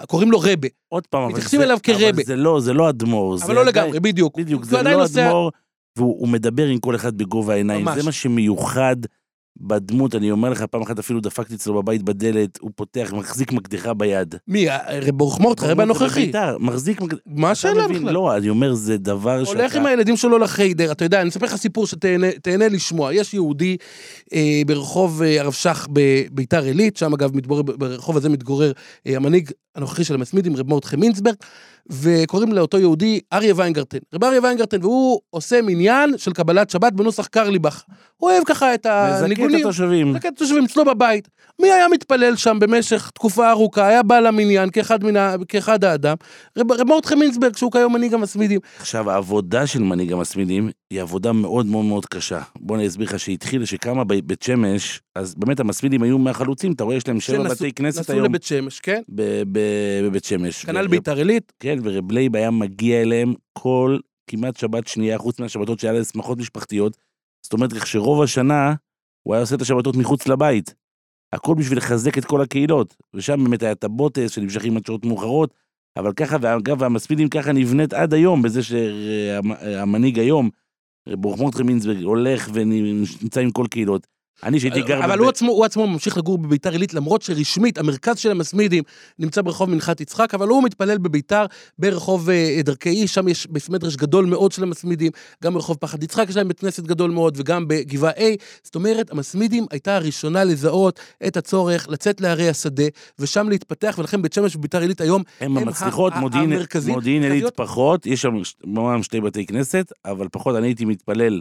קוראים לו רבה, עוד פעם, מתייחסים זה- אליו כרבה. אבל זה לא, זה לא אדמו"ר. אבל לא לגמרי, בדיוק. בדיוק, זה לא אדמו"ר, והוא הוא מדבר עם כל אחד בגובה העיניים. ממש. זה מה שמיוחד בדמות, אני אומר לך, פעם אחת אפילו דפקתי אצלו בבית בדלת, הוא פותח, מחזיק מקדחה ביד. מי, רב ברוך מורדכי, הרבה הנוכחי. מחזיק מקדחה. מה השאלה בכלל? לא, אני אומר, זה דבר שאתה... הולך עם הילדים שלו לחיידר, אתה יודע, אני אספר לך סיפור שתהנה תהנה לשמוע. יש יהודי אה, ברחוב אה, הרב שך בביתר עילית, שם אגב מתגורר, ברחוב הזה מתגורר אה, המנהיג הנוכחי של המסמידים, רב מרדכי מינסברג, וקוראים לאותו יהודי אריה ויינגרטן. רב אריה ויינגרטן, והוא עושה מניין של קבלת שבת בנוסח קרליבך. הוא אוהב ככה את מזכה את. התושבים. מזכה את התושבים אצלו בבית. מי היה מתפלל שם במשך תקופה ארוכה, היה בעל המניין כאחד, מן ה... כאחד האדם? רב, רב מרדכי מינסברג, שהוא כיום מנהיג המסמידים. עכשיו, העבודה של מנהיג המסמידים היא עבודה מאוד מאוד מאוד קשה. בוא אני אסביר לך שהתחילה, שקמה בבית שמש, אז באמת המסמידים היו מהחלוצים, אתה רואה, יש להם שבע בתי כנסת נסעו היום לבית שמש, כן? בבית שמש. כנ"ל ביתר עילית. כן, ורב לייב היה מגיע אליהם כל, כמעט שבת שנייה, חוץ מהשבתות שהיה להם שמחות משפחתיות. זאת אומרת, איך שרוב השנה הוא היה עושה את השבתות מחוץ לבית. הכל בשביל לחזק את כל הקהילות. ושם באמת היה את הבוטס שנמשכים עד שעות מאוחרות, אבל ככה, ואגב, המספידים ככה נבנית עד היום, בזה שהמנהיג היום, ברוך מורדכי מינסברג, הולך ונמצא עם כל קהילות. אני שהייתי גר... אבל הוא עצמו, הוא עצמו ממשיך לגור בביתר עילית, למרות שרשמית המרכז של המסמידים נמצא ברחוב מנחת יצחק, אבל הוא מתפלל בביתר ברחוב אה, דרכי איש, שם יש בית מדרש גדול מאוד של המסמידים, גם ברחוב פחד יצחק יש להם בית כנסת גדול מאוד, וגם בגבעה A. זאת אומרת, המסמידים הייתה הראשונה לזהות את הצורך לצאת לערי השדה, ושם להתפתח, ולכן בית שמש וביתר עילית היום הם הם המצליחות, מודיעין עילית. פחות, יש שם שתי בתי כנסת, אבל פחות, אני הייתי מתפלל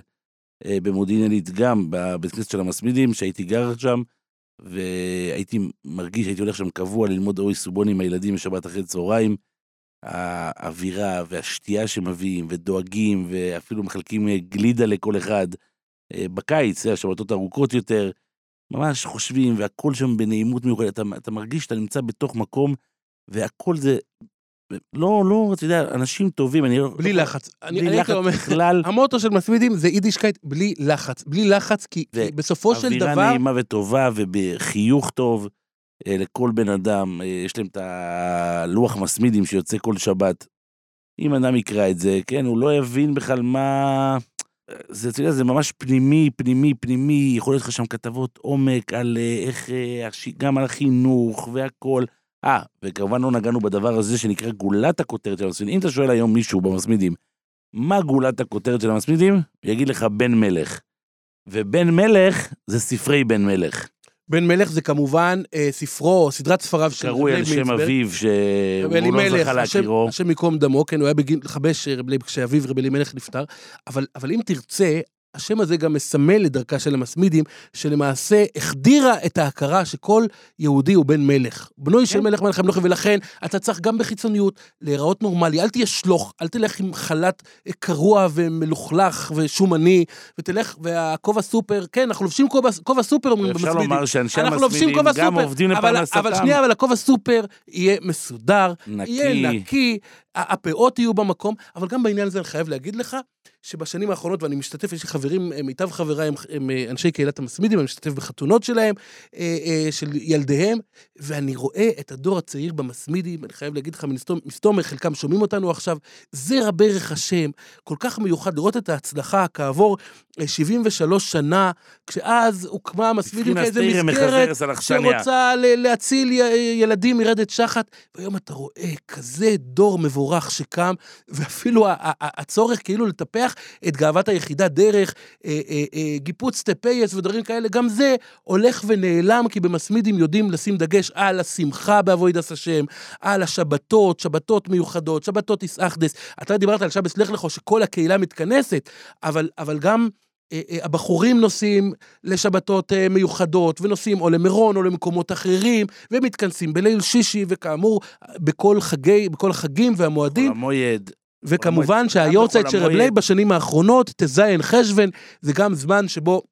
במודיעין עילית גם, בבית כנסת של המסמידים, שהייתי גר שם, והייתי מרגיש, הייתי הולך שם קבוע ללמוד אורי סובוני עם הילדים בשבת אחרי צהריים. האווירה והשתייה שמביאים, ודואגים, ואפילו מחלקים אה, גלידה לכל אחד. אה, בקיץ, השבתות ארוכות יותר, ממש חושבים, והכל שם בנעימות מיוחדת. אתה, אתה מרגיש שאתה נמצא בתוך מקום, והכל זה... לא, לא, אתה יודע, אנשים טובים, אני לא... בלי לחץ. אני בלי לחץ בכלל. המוטו של מסמידים זה יידישקייט בלי לחץ, בלי לחץ, כי בסופו של אווירה דבר, נעימה וטובה, ובחיוך טוב אה, לכל בן אדם. אה, יש להם את הלוח מסמידים שיוצא כל שבת. אם אדם יקרא את זה, כן, הוא לא יבין בכלל מה... זה, אתה יודע, זה ממש פנימי, פנימי, פנימי, יכול להיות לך שם כתבות עומק על אה, איך, גם על החינוך והכל. אה, וכמובן לא נגענו בדבר הזה שנקרא גולת הכותרת של המסמידים. אם אתה שואל היום מישהו במסמידים, מה גולת הכותרת של המסמידים? יגיד לך בן מלך. ובן מלך זה ספרי בן מלך. בן מלך זה כמובן אה, ספרו, סדרת ספריו של קרוי רב על לייב שם מינסברג. אביו, שהוא לא זכה להכירו. השם ייקום דמו, כן, הוא היה בגיל חמש אה, רב לייב כשאביו רב אלימלך נפטר, אבל אבל אם תרצה, השם הזה גם מסמל לדרכה של המסמידים, שלמעשה החדירה את ההכרה שכל יהודי הוא בן מלך. בנוי של כן. מלך מלך המלוך, ולכן אתה צריך גם בחיצוניות להיראות נורמלי. אל תהיה שלוך, אל תלך עם חאלאט קרוע ומלוכלך ושומני, ותלך, והכובע סופר, כן, אנחנו לובשים כובע כובע סופר, אומרים אפשר במסמידים. לומר שאנשי המסמידים גם סופר, עובדים אבל- לפרנסתם. אבל שנייה, אבל הכובע סופר יהיה מסודר, נקי. יהיה נקי, הפאות יהיו במקום, אבל גם בעניין הזה אני חייב להגיד לך, שבשנים האחרונות, ואני משתתף, יש לי חברים, אה, מיטב חבריי הם, הם אה, אנשי קהילת המסמידים, אני משתתף בחתונות שלהם, אה, של ילדיהם, ואני רואה את הדור הצעיר במסמידים, אני חייב להגיד לך, מסתומר, חלקם שומעים אותנו עכשיו, זרע ברך השם, כל כך מיוחד לראות את ההצלחה כעבור אה, 73 שנה, כשאז הוקמה המסמידים כאיזה מסגרת. שרוצה להציל ילדים מרדת שחת, והיום אתה רואה כזה דור מבורך שקם, ואפילו הצורך כאילו לטפח את גאוות היחידה דרך אה, אה, אה, געפוצטע פאות ודברים כאלה, גם זה הולך ונעלם, כי במסמידים יודעים לשים דגש על השמחה באבוידס השם, על השבתות, שבתות מיוחדות, שבתות איסאחדס. אתה דיברת על שבס לך לכו, שכל הקהילה מתכנסת, אבל, אבל גם... אה, אה, הבחורים נוסעים לשבתות אה, מיוחדות, ונוסעים או למירון או למקומות אחרים, ומתכנסים בליל שישי, וכאמור, בכל חגי, בכל החגים והמועדים, המויד. וכמובן המועד- שהיורצייט של בחול רב לייב המועד. בשנים האחרונות, ט"ז חשוון, זה גם זמן שבו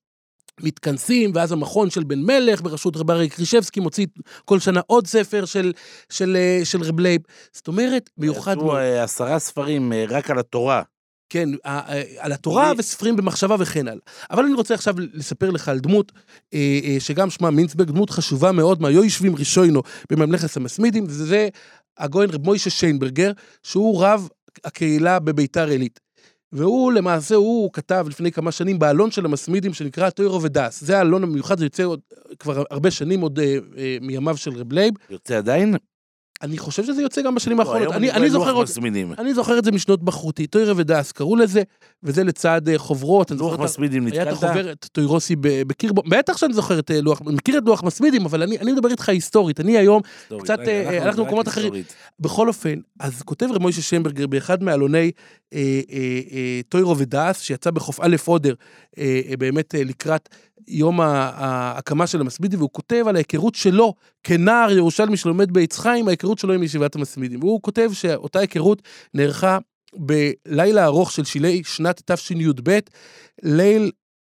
מתכנסים, ואז המכון של בן מלך בראשות רב אריה קרישבסקי מוציא כל שנה עוד ספר של, של, של רב לייב. זאת אומרת, מיוחד יצאו עשרה ספרים רק על התורה. כן, על התורה וספרים במחשבה וכן הלאה. אבל אני רוצה עכשיו לספר לך על דמות אה, אה, שגם שמה מינסברג, דמות חשובה מאוד מהיושבים ראשוינו בממלכת המסמידים, וזה הגויין רב מוישה שיינברגר, שהוא רב הקהילה בביתר עילית. והוא למעשה, הוא כתב לפני כמה שנים בעלון של המסמידים שנקרא טוירו ודס. זה העלון המיוחד, זה יוצא עוד, כבר הרבה שנים עוד אה, אה, מימיו של רב לייב. יוצא עדיין? אני חושב שזה יוצא גם בשנים לא, האחרונות. היום אני, אני לוח זוכר עוד, מסמידים. אני זוכר את זה משנות בחרותי, טוירה ודס קראו לזה, וזה לצד אה, חוברות. אני לוח מסמידים היה את נתקלת? החוברת טוירוסי בקירבו, בטח שאני זוכר את אה, לוח, מכיר את לוח מסמידים, אבל אני, אני מדבר איתך היסטורית, אני היום, היסטורית. קצת, רגע, אה, אנחנו למקומות אחרים. בכל אופן, אז כותב רב מוישה שמברגר באחד מעלוני אה, אה, אה, טוירו ודס, שיצא בחוף א' אודר, אה, אה, באמת אה, לקראת יום ההקמה של המסמידים, והוא כותב על ההיכרות שלו כנער ירושלמי שלומד בעץ חיים, ההיכרות שלו עם ישיבת המסמידים. והוא כותב שאותה היכרות נערכה בלילה ארוך של שילי שנת תשי"ב, ליל,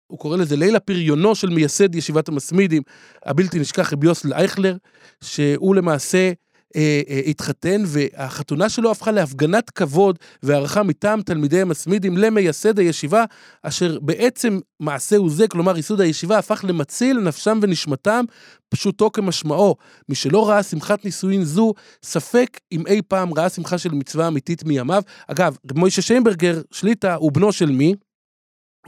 הוא קורא לזה ליל הפריונו של מייסד ישיבת המסמידים, הבלתי נשכח רבי יוסל אייכלר, שהוא למעשה אה, אה, התחתן, והחתונה שלו הפכה להפגנת כבוד והערכה מטעם תלמידי המסמידים למייסד הישיבה, אשר בעצם מעשהו זה, כלומר ייסוד הישיבה, הפך למציל נפשם ונשמתם, פשוטו כמשמעו. מי שלא ראה שמחת נישואין זו, ספק אם אי פעם ראה שמחה של מצווה אמיתית מימיו. אגב, מוישה שיינברגר, שליטה, הוא בנו של מי?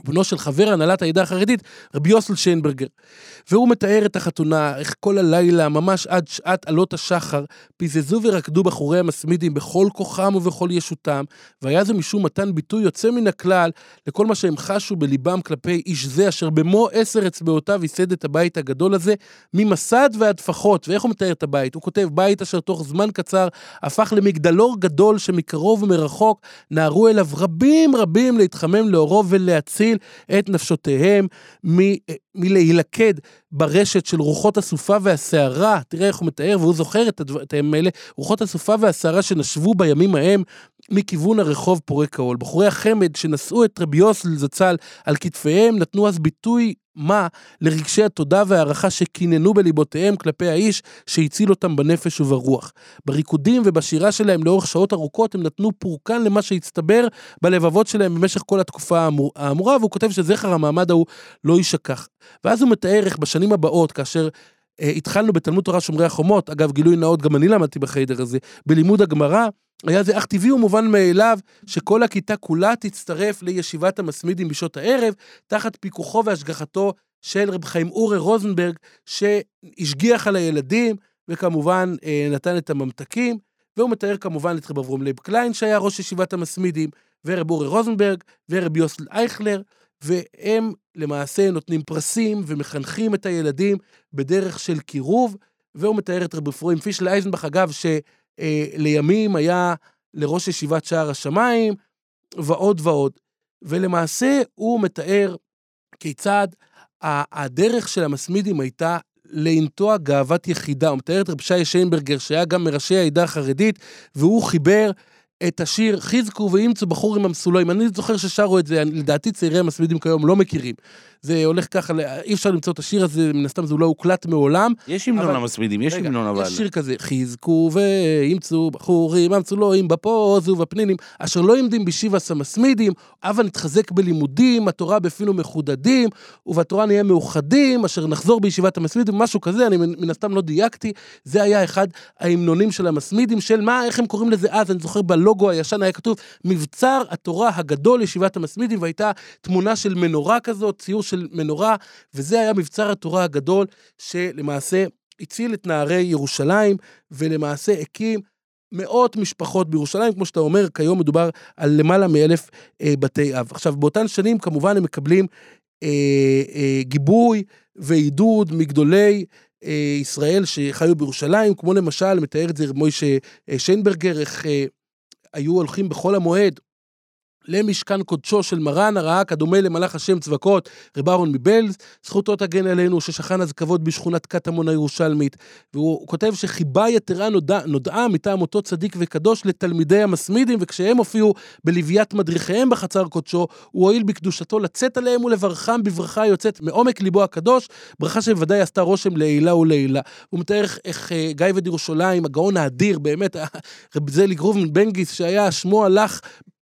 בנו של חבר הנהלת העדה החרדית, רבי יוסל שיינברגר. והוא מתאר את החתונה, איך כל הלילה, ממש עד שעת עלות השחר, פיזזו ורקדו בחורי המסמידים בכל כוחם ובכל ישותם, והיה זה משום מתן ביטוי יוצא מן הכלל לכל מה שהם חשו בליבם כלפי איש זה, אשר במו עשר אצבעותיו ייסד את הבית הגדול הזה, ממסד ועד טפחות. ואיך הוא מתאר את הבית? הוא כותב, בית אשר תוך זמן קצר הפך למגדלור גדול שמקרוב ומרחוק נהרו אליו רבים רבים להתחמם לאורו ולהציל את נפשותיהם מ- מלהילכד ברשת של רוחות הסופה והסערה. תראה איך הוא מתאר, והוא זוכר את הדבר- הימים האלה, רוחות הסופה והסערה שנשבו בימים ההם מכיוון הרחוב פורק העול. בחורי החמד שנשאו את רבי יוסל זצ"ל על כתפיהם נתנו אז ביטוי מה לרגשי התודה וההערכה שקיננו בליבותיהם כלפי האיש שהציל אותם בנפש וברוח. בריקודים ובשירה שלהם לאורך שעות ארוכות הם נתנו פורקן למה שהצטבר בלבבות שלהם במשך כל התקופה האמור- האמורה, והוא כותב שזכר המעמד ההוא לא יישכח. ואז הוא מתאר איך בשנים הבאות, כאשר אה, התחלנו בתלמוד תורה שומרי החומות, אגב, גילוי נאות, גם אני למדתי בחיידר הזה, בלימוד הגמרא, היה זה אך טבעי ומובן מאליו שכל הכיתה כולה תצטרף לישיבת המסמידים בשעות הערב, תחת פיקוחו והשגחתו של רב חיים אורי רוזנברג, שהשגיח על הילדים, וכמובן אה, נתן את הממתקים, והוא מתאר כמובן את רב אברום לייב קליין, שהיה ראש ישיבת המסמידים, ורב אורי רוזנברג, ורב יוסל אייכלר, והם למעשה נותנים פרסים ומחנכים את הילדים בדרך של קירוב, והוא מתאר את רב אפרים פישל אייזנבך, אגב, שלימים היה לראש ישיבת שער השמיים, ועוד ועוד. ולמעשה הוא מתאר כיצד הדרך של המסמידים הייתה לנטוע גאוות יחידה. הוא מתאר את רב שי שיינברגר, שהיה גם מראשי העדה החרדית, והוא חיבר את השיר חזקו ואימצו בחורים המסולואים. אני זוכר ששרו את זה, לדעתי צעירי המסמידים כיום לא מכירים. זה הולך ככה, אי אפשר למצוא את השיר הזה, מן הסתם זה לא הוקלט מעולם. יש המנון למסמידים, יש המנון אבל. יש שיר כזה, חזקו ואימצו בחורים המצולואים בפוז ובפנינים, אשר לא עמדים בשיבס המסמידים, הבה נתחזק בלימודים, התורה בפינו מחודדים, ובתורה נהיה מאוחדים, אשר נחזור בישיבת המסמידים, משהו כזה, אני מן הסתם לא דייקתי, זה היה אחד ההמנונים של המסמידים, של מה, איך הם קוראים לזה אז, אני זוכר בלוגו הישן היה כתוב, מבצר התורה הגדול ישיבת המסמידים, והייתה תמונה של מנורה כזאת, ציור של מנורה, וזה היה מבצר התורה הגדול, שלמעשה הציל את נערי ירושלים, ולמעשה הקים מאות משפחות בירושלים, כמו שאתה אומר, כיום מדובר על למעלה מאלף אה, בתי אב. עכשיו, באותן שנים כמובן הם מקבלים אה, אה, גיבוי ועידוד מגדולי אה, ישראל שחיו בירושלים, כמו למשל, מתאר את זה מוישה אה, שיינברגר, איך אה, היו הולכים בחול המועד למשכן קודשו של מרן הרעק, הדומה למלאך השם צבקות, רב אהרון מבלז, זכותו תגן עלינו, ששכן אז כבוד בשכונת קטמון הירושלמית. והוא כותב שחיבה יתרה נודע, נודעה מטעם אותו צדיק וקדוש לתלמידי המסמידים, וכשהם הופיעו בלוויית מדריכיהם בחצר קודשו, הוא הואיל בקדושתו לצאת עליהם ולברכם בברכה יוצאת מעומק ליבו הקדוש, ברכה שבוודאי עשתה רושם לעילה ולעילה. הוא מתאר איך, אה, גיא וד ירושלים, הגאון האדיר, באמת, רב זלי גרובן בנגיס, שהיה, שמו הלך אה,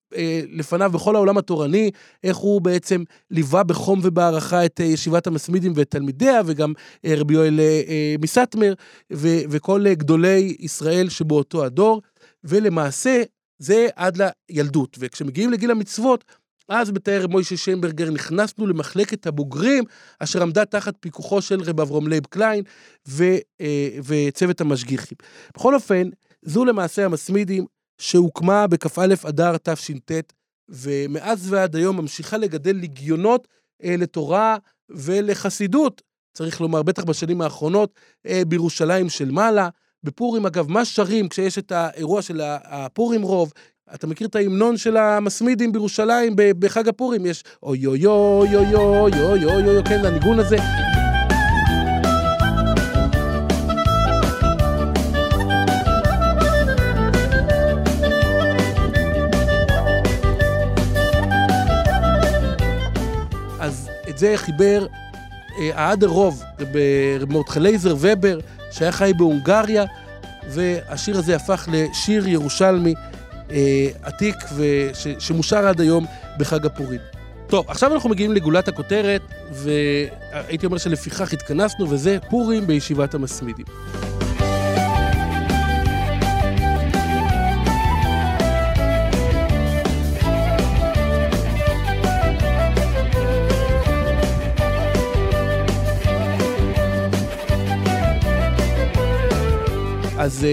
לפניו בכל העולם התורני, איך הוא בעצם ליווה בחום ובהערכה את אה, ישיבת המסמידים ואת תלמידיה, וגם אה, רבי יואל מסטמר, וכל גדולי ישראל שבאותו הדור, ולמעשה זה עד לילדות. וכשמגיעים לגיל המצוות, אז מתאר מוישה שיינברגר, נכנסנו למחלקת הבוגרים, אשר עמדה תחת פיקוחו של רב אברום לייב קליין ו, וצוות המשגיחים. בכל אופן, זו למעשה המסמידים, שהוקמה בכ"א אדר תש"ט, ומאז ועד היום ממשיכה לגדל לגיונות אה, לתורה ולחסידות, צריך לומר, בטח בשנים האחרונות, אה, בירושלים של מעלה. בפורים, אגב, מה שרים כשיש את האירוע של הפורים רוב? אתה מכיר את ההמנון של המסמידים בירושלים בחג הפורים? יש אוי אוי אוי אוי אוי אוי אוי אוי, כן, הניגון הזה. את זה חיבר אה, האדר רוב, מרדכי לייזר ובר, שהיה חי בהונגריה, והשיר הזה הפך לשיר ירושלמי אה, עתיק וש, שמושר עד היום בחג הפורים. טוב, עכשיו אנחנו מגיעים לגולת הכותרת, והייתי אומר שלפיכך התכנסנו, וזה פורים בישיבת המסמידים. אז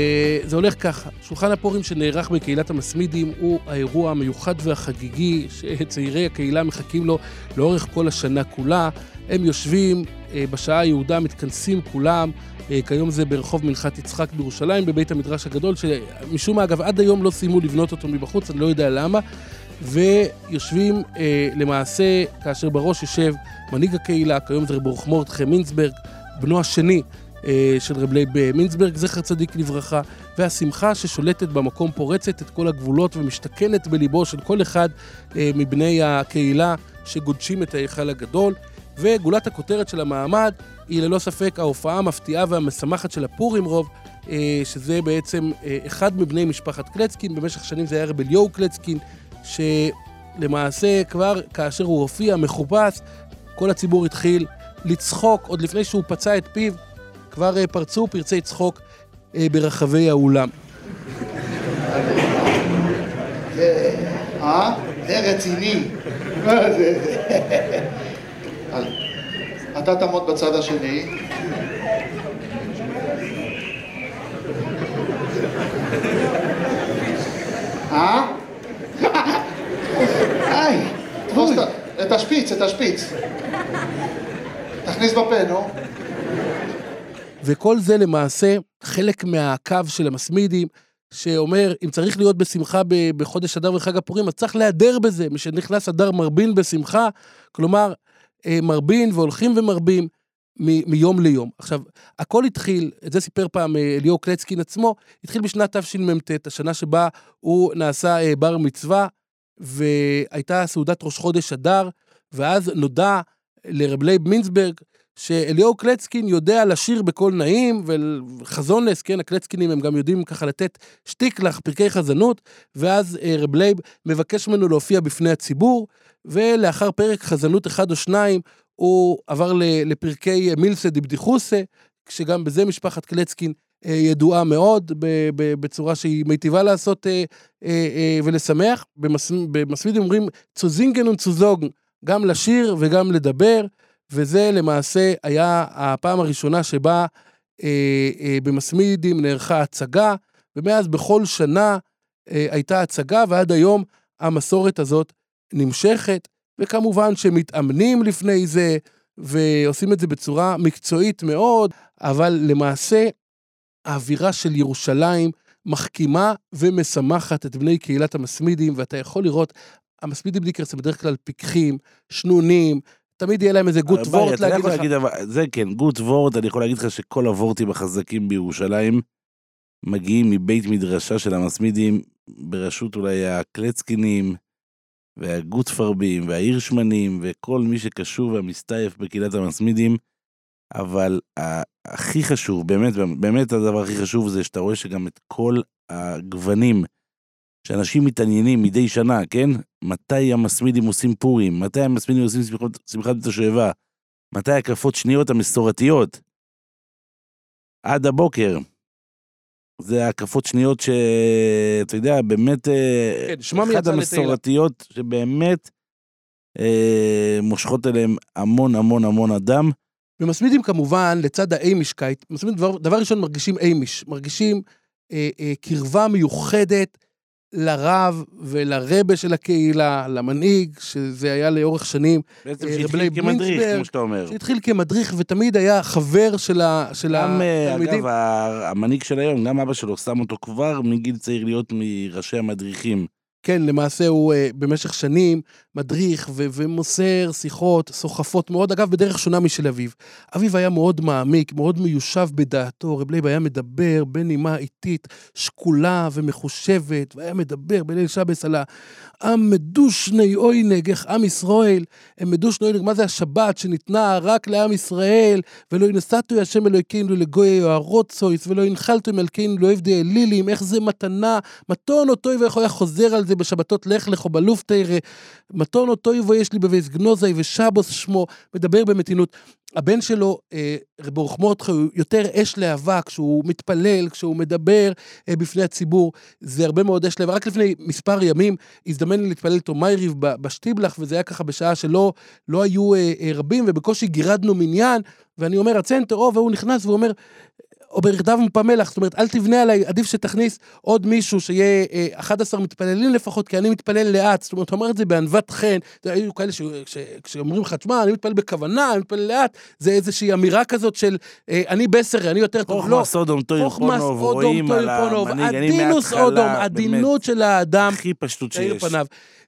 uh, זה הולך ככה, שולחן הפורים שנערך בקהילת המסמידים הוא האירוע המיוחד והחגיגי שצעירי הקהילה מחכים לו לאורך כל השנה כולה. הם יושבים uh, בשעה היהודה, מתכנסים כולם, uh, כיום זה ברחוב מנחת יצחק בירושלים, בבית המדרש הגדול, שמשום מה, אגב, עד היום לא סיימו לבנות אותו מבחוץ, אני לא יודע למה. ויושבים אה, למעשה, כאשר בראש יושב מנהיג הקהילה, כיום זה רב מורדכי מינסברג, בנו השני אה, של רב לייב מינסברג, זכר צדיק לברכה, והשמחה ששולטת במקום פורצת את כל הגבולות ומשתכנת בליבו של כל אחד אה, מבני הקהילה שגודשים את ההיכל הגדול. וגולת הכותרת של המעמד היא ללא ספק ההופעה המפתיעה והמשמחת של הפורים רוב, אה, שזה בעצם אחד מבני משפחת קלצקין, במשך שנים זה היה רב אליהו קלצקין, שלמעשה כבר כאשר הוא הופיע מחופש, כל הציבור התחיל לצחוק עוד לפני שהוא פצע את פיו כבר אה, פרצו פרצי צחוק אה, ברחבי האולם. אה? זה רציני. אתה תעמוד בצד השני. אה? היי, תפוס את השפיץ, את השפיץ. תכניס בפה, נו. וכל זה למעשה חלק מהקו של המסמידים, שאומר, אם צריך להיות בשמחה בחודש אדר וחג הפורים, אז צריך להיעדר בזה. משנכנס אדר מרבין בשמחה, כלומר, אה, מרבין והולכים ומרבים מ- מיום ליום. עכשיו, הכל התחיל, את זה סיפר פעם אה, אליאור קלצקין עצמו, התחיל בשנת תשמ"ט, השנה שבה הוא נעשה אה, בר מצווה, והייתה סעודת ראש חודש אדר, ואז נודע לרב לייב מינסברג, שאליאור קלצקין יודע לשיר בקול נעים, וחזונס, כן, הקלצקינים הם גם יודעים ככה לתת שטיקלעך, פרקי חזנות, ואז אה, רב לייב מבקש ממנו להופיע בפני הציבור, ולאחר פרק חזנות אחד או שניים, הוא עבר לפרקי מילסה דיבדיחוסה, שגם בזה משפחת קלצקין אה, ידועה מאוד, בצורה שהיא מיטיבה לעשות אה, אה, אה, ולשמח. במס- במסמידים אומרים צוזינגן וצוזוגן, גם לשיר וגם לדבר, וזה למעשה היה הפעם הראשונה שבה אה, אה, במסמידים נערכה הצגה, ומאז בכל שנה אה, הייתה הצגה, ועד היום המסורת הזאת נמשכת, וכמובן שמתאמנים לפני זה, ועושים את זה בצורה מקצועית מאוד, אבל למעשה האווירה של ירושלים מחכימה ומשמחת את בני קהילת המסמידים, ואתה יכול לראות, המסמידים דיקרס הם בדרך כלל פיקחים, שנונים, תמיד יהיה להם איזה גוט וורט להגיד לך. להגיד, אבל- זה כן, גוט וורט, אני יכול להגיד לך שכל הוורטים החזקים בירושלים מגיעים מבית מדרשה של המסמידים, בראשות אולי הקלצקינים, והגוטפרבים, וההירשמנים, וכל מי שקשור והמסתעף בקהילת המסמידים, אבל הכי חשוב, באמת, באמת הדבר הכי חשוב זה שאתה רואה שגם את כל הגוונים שאנשים מתעניינים מדי שנה, כן? מתי המסמידים עושים פורים? מתי המסמידים עושים שמחת, בית השואבה? מתי הקפות שניות המסורתיות? עד הבוקר. זה הקפות שניות שאתה יודע, באמת, אה, כן, שמם אחת יצא לתהילה. המסורתיות שבאמת אה, מושכות אליהם המון המון המון אדם. ומסמידים כמובן, לצד האיימישקייט, מסמידים דבר, דבר ראשון מרגישים איימיש, מרגישים אה, אה, קרבה מיוחדת לרב ולרבה של הקהילה, למנהיג, שזה היה לאורך שנים, בעצם אה, שהתחיל כמדריך, כמו שאתה אומר. שהתחיל כמדריך ותמיד היה חבר של, ה, של גם, אה, התלמידים. אגב, המנהיג של היום, גם אבא שלו שם אותו כבר מגיל צעיר להיות מראשי המדריכים. כן, למעשה הוא uh, במשך שנים מדריך ו- ומוסר שיחות, סוחפות מאוד, אגב, בדרך שונה משל אביו. אביו היה מאוד מעמיק, מאוד מיושב בדעתו, רב לייב היה מדבר בנימה איטית, שקולה ומחושבת, והיה מדבר בליל שבס על העם מדושני עונג, איך עם ישראל, הם מדושני עונג, מה זה השבת שניתנה רק לעם ישראל, ולא נתתו השם אלוהינו לגויי הארצות, ולא הנחלתו מלכנו לעובדי אלילים, איך זה מתנה, מתון אותו ואיך הוא היה חוזר על זה בשבתות לך לך או בלופטיירה, מתון אותו ויש לי בבייס גנוזי ושבוס שמו, מדבר במתינות. הבן שלו, אה, מרדכי, הוא יותר אש להבה כשהוא מתפלל, כשהוא מדבר אה, בפני הציבור, זה הרבה מאוד אש להבה. רק לפני מספר ימים הזדמן לי להתפלל איתו מייריב בשטיבלח, וזה היה ככה בשעה שלא לא היו אה, אה, רבים, ובקושי גירדנו מניין, ואני אומר, הצנטר, או, והוא נכנס והוא אומר, או ברחדיו מפמלח, זאת אומרת, אל תבנה עליי, עדיף שתכניס עוד מישהו שיהיה אה, 11 מתפללים לפחות, כי אני מתפלל לאט, זאת אומרת, הוא אמר את זה בענוות חן, היו כאלה ש- ש- כשאומרים לך, תשמע, אני מתפלל בכוונה, אני מתפלל לאט, זה איזושהי אמירה כזאת של, אה, אני בסר, אני יותר טוב, לא. חוכמה סודום טויר חוכמס פונוב, אודום רואים על המנהיג, אני מההתחלה, אודום, עדינות של האדם, הכי פשטות שיש. פניו.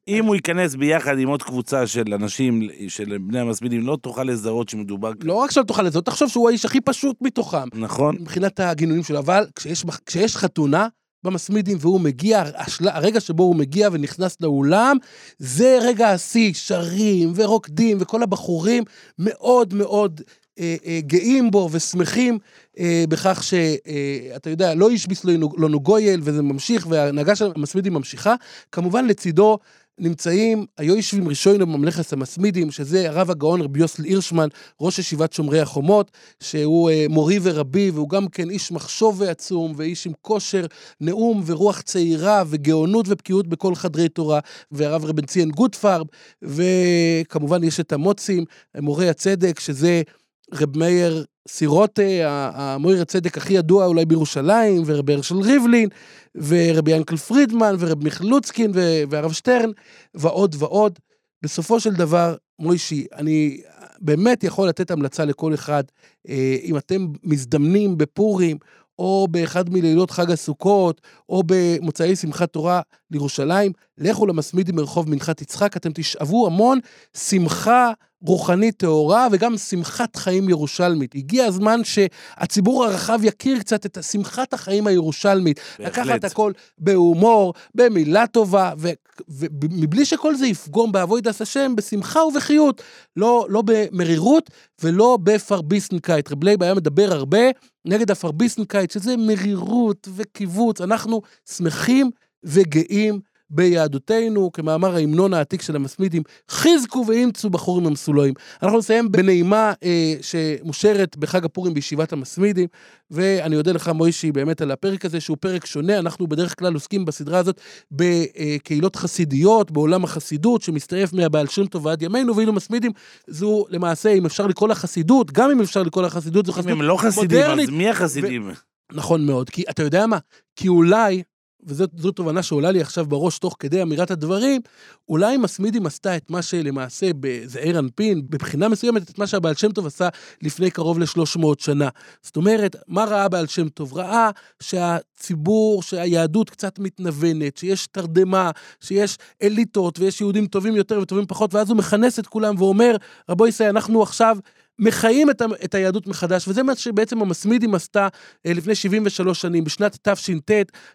אם הוא ייכנס ביחד עם עוד קבוצה של אנשים, של בני המסמידים, לא תוכל לזהות שמדובר... לא רק שלא תוכל לזהות, תחשוב שהוא האיש הכי פשוט מתוכם. נכון? מבחינת הגינויים שלו, אבל כשיש, כשיש חתונה במסמידים והוא מגיע, השל... הרגע שבו הוא מגיע ונכנס לאולם, זה רגע השיא, שרים ורוקדים וכל הבחורים מאוד מאוד אה, אה, גאים בו ושמחים אה, בכך שאתה יודע, לא השביס לנו, לנו גויל וזה ממשיך וההנהגה של המסמידים ממשיכה. כמובן לצידו נמצאים היושבים ראשונים בממלכת המסמידים, שזה הרב הגאון רבי יוסל הירשמן, ראש ישיבת שומרי החומות, שהוא אה, מורי ורבי, והוא גם כן איש מחשוב ועצום, ואיש עם כושר נאום ורוח צעירה, וגאונות ובקיאות בכל חדרי תורה, והרב רבן ציין גוטפרב, וכמובן יש את המוצים, מורי הצדק, שזה רב מאיר סירוטה, המויר הצדק הכי ידוע אולי בירושלים, ורב הרשל ריבלין, ורבי ינקל פרידמן, ורב מיכלוצקין, והרב שטרן, ועוד ועוד. בסופו של דבר, מוישי, אני באמת יכול לתת המלצה לכל אחד, אה, אם אתם מזדמנים בפורים, או באחד מלילות חג הסוכות, או במוצאי שמחת תורה לירושלים, לכו למסמידים מרחוב מנחת יצחק, אתם תשאבו המון שמחה, רוחנית טהורה וגם שמחת חיים ירושלמית. הגיע הזמן שהציבור הרחב יכיר קצת את שמחת החיים הירושלמית. בהחלט. לקחת הכל בהומור, במילה טובה, ומבלי שכל זה יפגום בעבודת השם, בשמחה ובחיות. לא, לא במרירות ולא בפארביסנקייט. רב לייב היה מדבר הרבה נגד הפארביסנקייט, שזה מרירות וכיווץ. אנחנו שמחים וגאים ביהדותנו, כמאמר ההמנון העתיק של המתמידים, חזקו ואמצו בחורים המסולאים. אנחנו נסיים בנעימה אה, שמושרת בחג הפורים בישיבת המתמידים, ואני אודה לך, מוישי, באמת על הפרק הזה, שהוא פרק שונה. אנחנו בדרך כלל עוסקים בסדרה הזאת בקהילות חסידיות, בעולם החסידות, שמסתעף מהבעל שם טוב ועד ימינו, ואילו מסמידים זו למעשה, אם אפשר לקרוא לה חסידות, גם אם אפשר לקרוא לה חסידות, זו אם חסידות הם לא חסידים, מודרנית. אז מי החסידים? נכון מאוד, כי אתה יודע מה? כי אולי, וזו תובנה שעולה לי עכשיו בראש תוך כדי אמירת הדברים, אולי מסמידים עשתה את מה שלמעשה בזעיר אנפין, בבחינה מסוימת, את מה שהבעל שם טוב עשה לפני קרוב ל-300 שנה. זאת אומרת, מה ראה בעל שם טוב? ראה שהציבור, שהיהדות קצת מתנוונת, שיש תרדמה, שיש אליטות ויש יהודים טובים יותר וטובים פחות, ואז הוא מכנס את כולם ואומר, רבו ישראל, אנחנו עכשיו מחיים את, ה- את היהדות מחדש, וזה מה שבעצם המסמידים עשתה אה, לפני 73 שנים, בשנת תש"ט,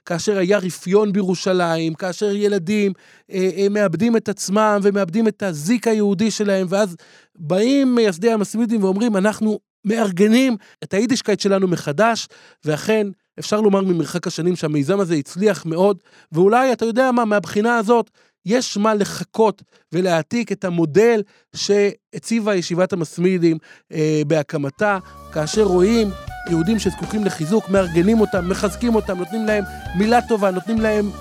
כאשר היה רפיון בירושלים, כאשר ילדים אה, אה, מאבדים את עצמם ומאבדים את הזיק היהודי שלהם, ואז באים מייסדי המסמידים ואומרים, אנחנו מארגנים את היידישקייט שלנו מחדש, ואכן, אפשר לומר ממרחק השנים שהמיזם הזה הצליח מאוד, ואולי, אתה יודע מה, מהבחינה הזאת, יש מה לחכות ולהעתיק את המודל שהציבה ישיבת המסמידים אה, בהקמתה, כאשר רואים יהודים שזקוקים לחיזוק, מארגנים אותם, מחזקים אותם, נותנים להם מילה טובה, נותנים להם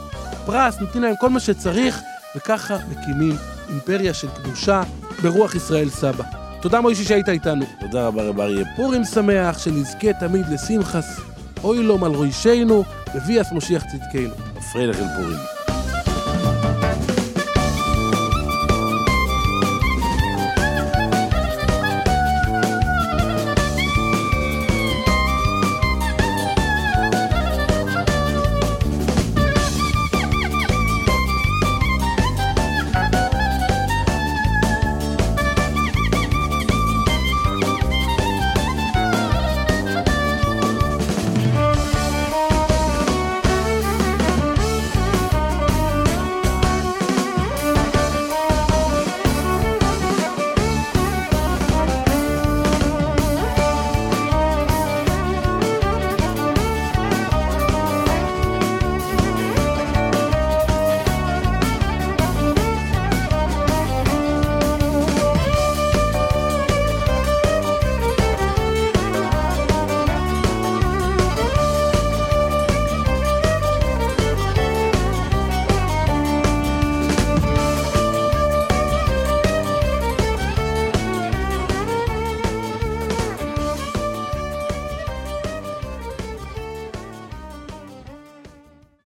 פרס, נותנים להם כל מה שצריך, וככה מקימים אימפריה של קדושה ברוח ישראל סבא. תודה מוישי שהיית איתנו. תודה רבה, רב אריה. פורים שמח, שנזכה תמיד לשמחס, אוי לו על ראשנו, בביאס משיח צדקנו. מפריע לכם פורים.